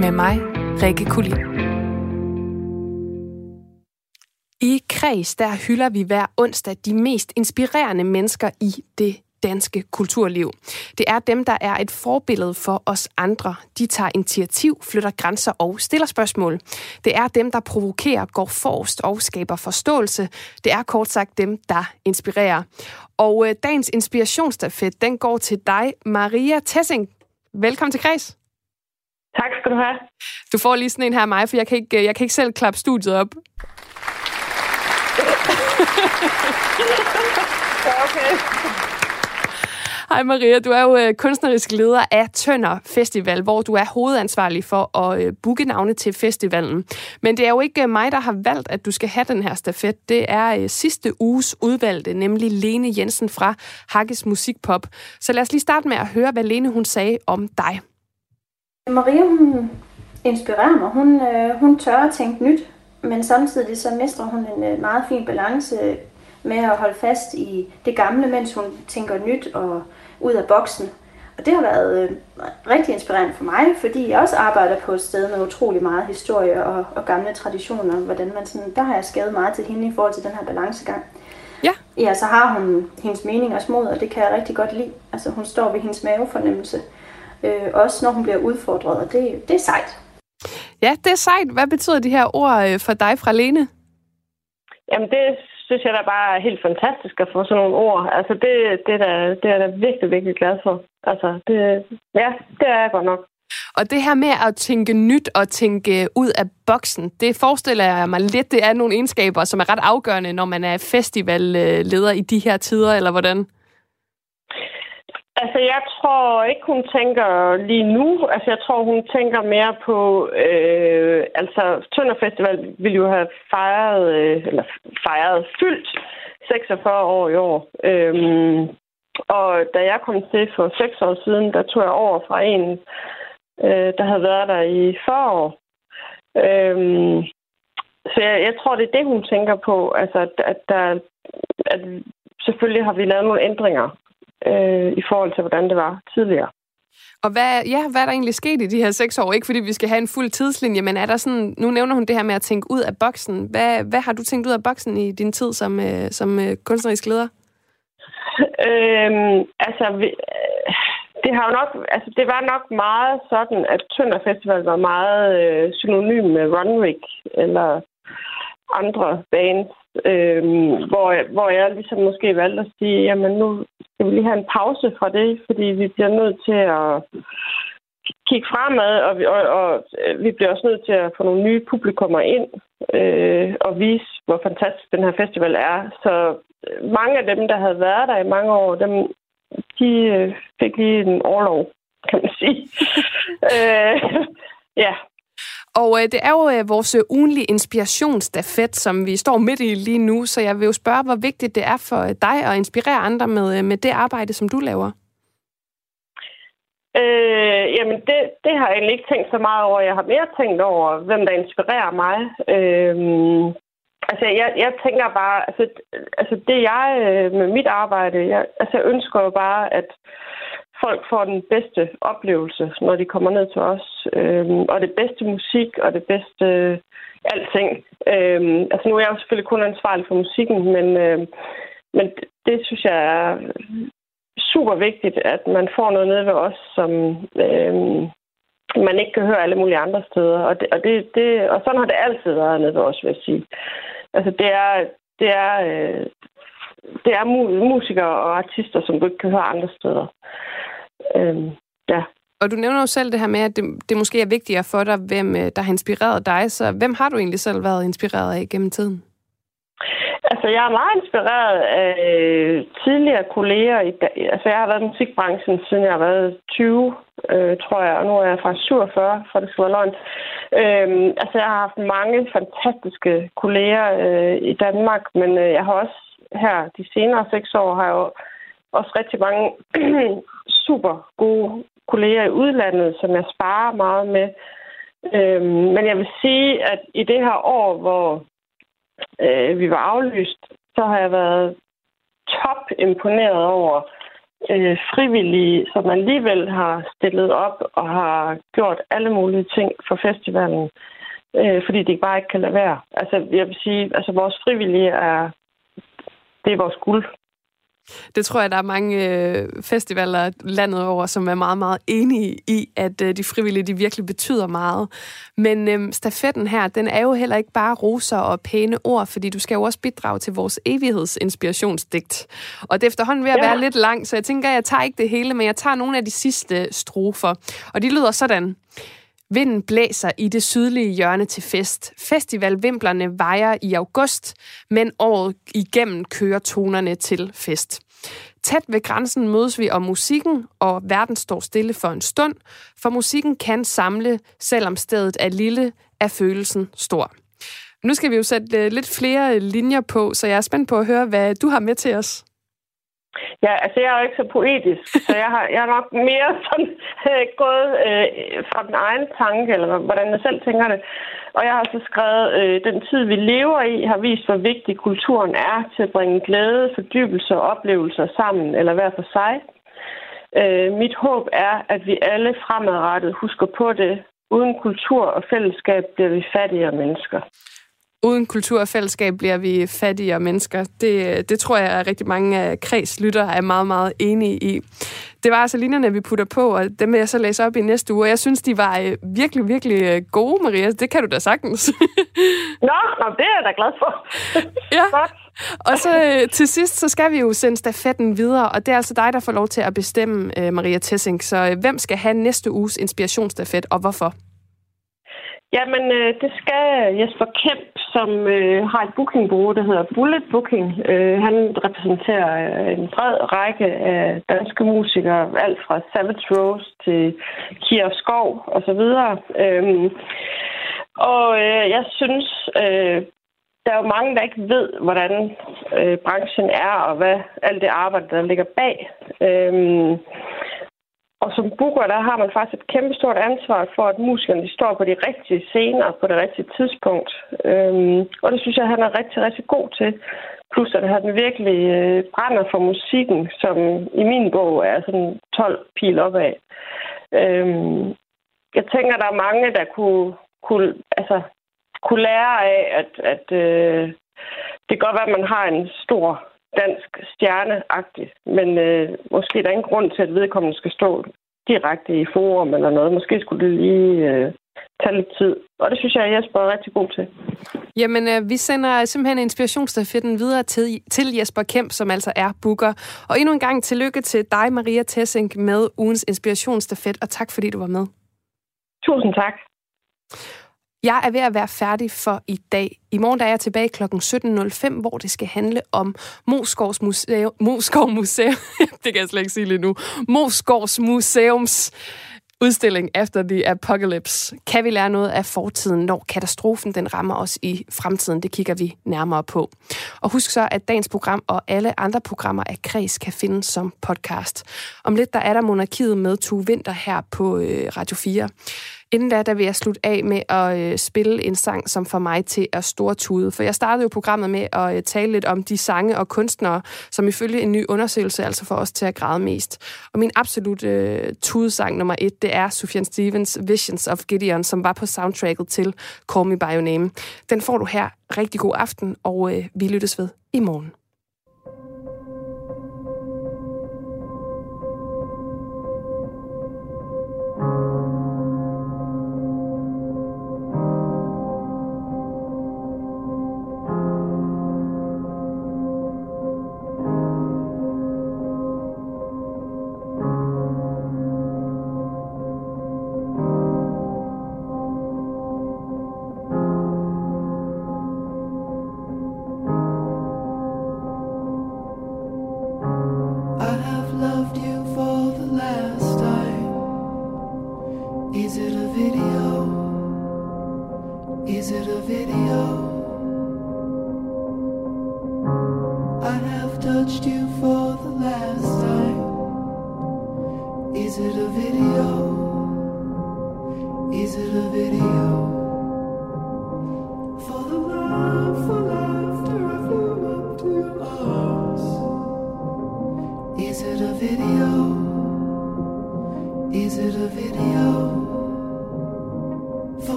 med mig, Rikke Kulin. I Kreds der hylder vi hver onsdag de mest inspirerende mennesker i det danske kulturliv. Det er dem, der er et forbillede for os andre. De tager initiativ, flytter grænser og stiller spørgsmål. Det er dem, der provokerer, går forrest og skaber forståelse. Det er kort sagt dem, der inspirerer. Og øh, dagens inspirationsstafet, den går til dig, Maria Tessing. Velkommen til Kreds. Tak skal du have. Du får lige sådan en her af mig, for jeg kan ikke, jeg kan ikke selv klappe studiet op. [laughs] okay. Hej Maria, du er jo øh, kunstnerisk leder af Tønder Festival, hvor du er hovedansvarlig for at øh, booke navne til festivalen. Men det er jo ikke øh, mig, der har valgt, at du skal have den her stafet. Det er sidste uges udvalgte, nemlig Lene Jensen fra Hakkes Musikpop. Så lad os lige starte med at høre, hvad Lene hun sagde om dig. Maria, hun inspirerer mig. Hun, hun tør at tænke nyt, men samtidig så mestrer hun en meget fin balance med at holde fast i det gamle, mens hun tænker nyt og ud af boksen. Og det har været øh, rigtig inspirerende for mig, fordi jeg også arbejder på et sted med utrolig meget historie og, og gamle traditioner. Hvordan man sådan, der har jeg skadet meget til hende i forhold til den her balancegang. Ja. Ja, så har hun hendes mening og smod, og det kan jeg rigtig godt lide. Altså hun står ved hendes mavefornemmelse. Øh, også når hun bliver udfordret, og det, det er sejt. Ja, det er sejt. Hvad betyder de her ord øh, for dig fra Lene? Jamen det synes jeg da bare er helt fantastisk at få sådan nogle ord. Altså, det, det, er, da, det er jeg da virkelig, virkelig glad for. Altså, det, ja, det er jeg godt nok. Og det her med at tænke nyt og tænke ud af boksen, det forestiller jeg mig lidt, det er nogle egenskaber, som er ret afgørende, når man er festivalleder i de her tider, eller hvordan? Altså, jeg tror ikke, hun tænker lige nu. Altså, jeg tror, hun tænker mere på... Øh, altså, Tønder Festival ville jo have fejret, øh, eller fejret fyldt 46 år i år. Øhm, og da jeg kom til for 6 år siden, der tog jeg over fra en, øh, der havde været der i 40 år. Øhm, så jeg, jeg tror, det er det, hun tænker på. Altså, at, at, der, at selvfølgelig har vi lavet nogle ændringer øh, i forhold til, hvordan det var tidligere. Og hvad, ja, hvad er der egentlig sket i de her seks år? Ikke fordi vi skal have en fuld tidslinje, men er der sådan, nu nævner hun det her med at tænke ud af boksen. Hvad, hvad har du tænkt ud af boksen i din tid som, øh, som øh, kunstnerisk leder? Øhm, altså, vi, øh, det har jo nok, altså det var nok meget sådan, at Tønder Festival var meget øh, synonym med Runwig eller andre bands, øh, hvor, hvor jeg ligesom måske valgte at sige, jamen nu skal vi lige have en pause fra det, fordi vi bliver nødt til at kigge fremad, og vi, og, og øh, vi bliver også nødt til at få nogle nye publikummer ind øh, og vise, hvor fantastisk den her festival er. Så øh, mange af dem, der havde været der i mange år, dem, de øh, fik lige en overlov, kan man sige. [laughs] øh, ja, og øh, det er jo øh, vores øh, ugenlige inspirationsstafet, som vi står midt i lige nu, så jeg vil jo spørge, hvor vigtigt det er for øh, dig at inspirere andre med, øh, med det arbejde, som du laver. Øh, jamen, det, det har jeg egentlig ikke tænkt så meget over. Jeg har mere tænkt over, hvem der inspirerer mig. Øh, altså, jeg, jeg tænker bare, altså, altså det jeg øh, med mit arbejde, jeg, altså, jeg ønsker jo bare, at folk får den bedste oplevelse, når de kommer ned til os. Øhm, og det bedste musik og det bedste øh, alting. Øhm, altså nu er jeg jo selvfølgelig kun ansvarlig for musikken, men, øh, men det synes jeg er super vigtigt, at man får noget ned ved os, som øh, man ikke kan høre alle mulige andre steder. Og, det, og, det, det, og sådan har det altid været nede ved os, vil jeg sige. Altså det er, det er, øh, det er musikere og artister, som du ikke kan høre andre steder. Øhm, ja. Og du nævner jo selv det her med, at det, det måske er vigtigere for dig, hvem øh, der har inspireret dig. Så hvem har du egentlig selv været inspireret af gennem tiden? Altså, jeg er meget inspireret af tidligere kolleger. I, altså, jeg har været i musikbranchen, siden jeg har været 20, øh, tror jeg, og nu er jeg fra 47, for det skal være løgn. Øhm, altså, jeg har haft mange fantastiske kolleger øh, i Danmark, men øh, jeg har også her de senere seks år, har jeg jo også rigtig mange [clears throat] super gode kolleger i udlandet, som jeg sparer meget med. Øhm, men jeg vil sige, at i det her år, hvor øh, vi var aflyst, så har jeg været top imponeret over øh, frivillige, som alligevel har stillet op og har gjort alle mulige ting for festivalen. øh, fordi de bare ikke kan lade være. Altså, jeg vil sige, altså vores frivillige er, det er vores guld. Det tror jeg, der er mange øh, festivaler landet over, som er meget, meget enige i, at øh, de frivillige de virkelig betyder meget. Men øh, stafetten her, den er jo heller ikke bare roser og pæne ord, fordi du skal jo også bidrage til vores evighedsinspirationsdigt. Og det er efterhånden ved at ja. være lidt langt, så jeg tænker, jeg tager ikke det hele, men jeg tager nogle af de sidste strofer. Og de lyder sådan. Vinden blæser i det sydlige hjørne til fest. Festivalvimplerne vejer i august, men året igennem kører tonerne til fest. Tæt ved grænsen mødes vi om musikken, og verden står stille for en stund, for musikken kan samle, selvom stedet er lille, er følelsen stor. Nu skal vi jo sætte øh, lidt flere øh, linjer på, så jeg er spændt på at høre, hvad du har med til os. Ja, altså jeg er jo ikke så poetisk, så jeg har, jeg har nok mere sådan øh, gået øh, fra den egen tanke, eller hvordan jeg selv tænker det. Og jeg har så skrevet, øh, den tid vi lever i har vist, hvor vigtig kulturen er til at bringe glæde, fordybelse og oplevelser sammen, eller hver for sig. Øh, mit håb er, at vi alle fremadrettet husker på det. Uden kultur og fællesskab bliver vi fattigere mennesker uden kultur og fællesskab bliver vi fattigere mennesker. Det, det tror jeg, at rigtig mange af kredslytter er meget, meget enige i. Det var altså linjerne, vi putter på, og dem vil jeg så læse op i næste uge. Jeg synes, de var øh, virkelig, virkelig øh, gode, Maria. Det kan du da sagtens. [laughs] nå, nå, det er jeg da glad for. [laughs] ja. Og så øh, til sidst, så skal vi jo sende stafetten videre, og det er altså dig, der får lov til at bestemme, Maria Tessing. Så hvem skal have næste uges inspirationsstafet, og hvorfor? Jamen, øh, det skal Jesper Kemp, som øh, har et bookingbureau, der hedder Bullet Booking. Øh, han repræsenterer øh, en bred række af danske musikere, alt fra Savage Rose til Kier Skov osv. Øhm, og øh, jeg synes, øh, der er jo mange, der ikke ved, hvordan øh, branchen er, og hvad alt det arbejde, der ligger bag. Øhm, og som booker, der har man faktisk et kæmpe stort ansvar for, at musikerne de står på de rigtige scener på det rigtige tidspunkt. Øhm, og det synes jeg, han er rigtig, rigtig god til. Plus at han virkelig øh, brænder for musikken, som i min bog er sådan 12 pil opad. Øhm, jeg tænker, der er mange, der kunne, kunne, altså, kunne lære af, at, at øh, det kan godt være, at man har en stor dansk stjerneagtigt, men øh, måske der er ingen grund til, at vedkommende skal stå direkte i forum eller noget. Måske skulle det lige øh, tage lidt tid. Og det synes jeg, at Jesper er rigtig god til. Jamen, øh, vi sender simpelthen inspirationsstafetten videre til, til Jesper Kemp, som altså er booker. Og endnu en gang tillykke til dig, Maria Tessink, med ugens inspirationsstafet, og tak fordi du var med. Tusind tak. Jeg er ved at være færdig for i dag. I morgen der er jeg tilbage kl. 17.05, hvor det skal handle om Moskovs Museum. Moskov [laughs] Museum. det kan jeg slet ikke sige lige nu. Moskovs Museums udstilling After the Apocalypse. Kan vi lære noget af fortiden, når katastrofen den rammer os i fremtiden? Det kigger vi nærmere på. Og husk så, at dagens program og alle andre programmer af Kreds kan findes som podcast. Om lidt der er der monarkiet med to Vinter her på øh, Radio 4. Inden da, der vil jeg slutte af med at øh, spille en sang, som får mig til at stortude. For jeg startede jo programmet med at øh, tale lidt om de sange og kunstnere, som ifølge en ny undersøgelse altså får os til at græde mest. Og min absolut øh, tudesang nummer et, det er Sufjan Stevens Visions of Gideon, som var på soundtracket til Call Me By Your Name. Den får du her. Rigtig god aften, og øh, vi lyttes ved i morgen.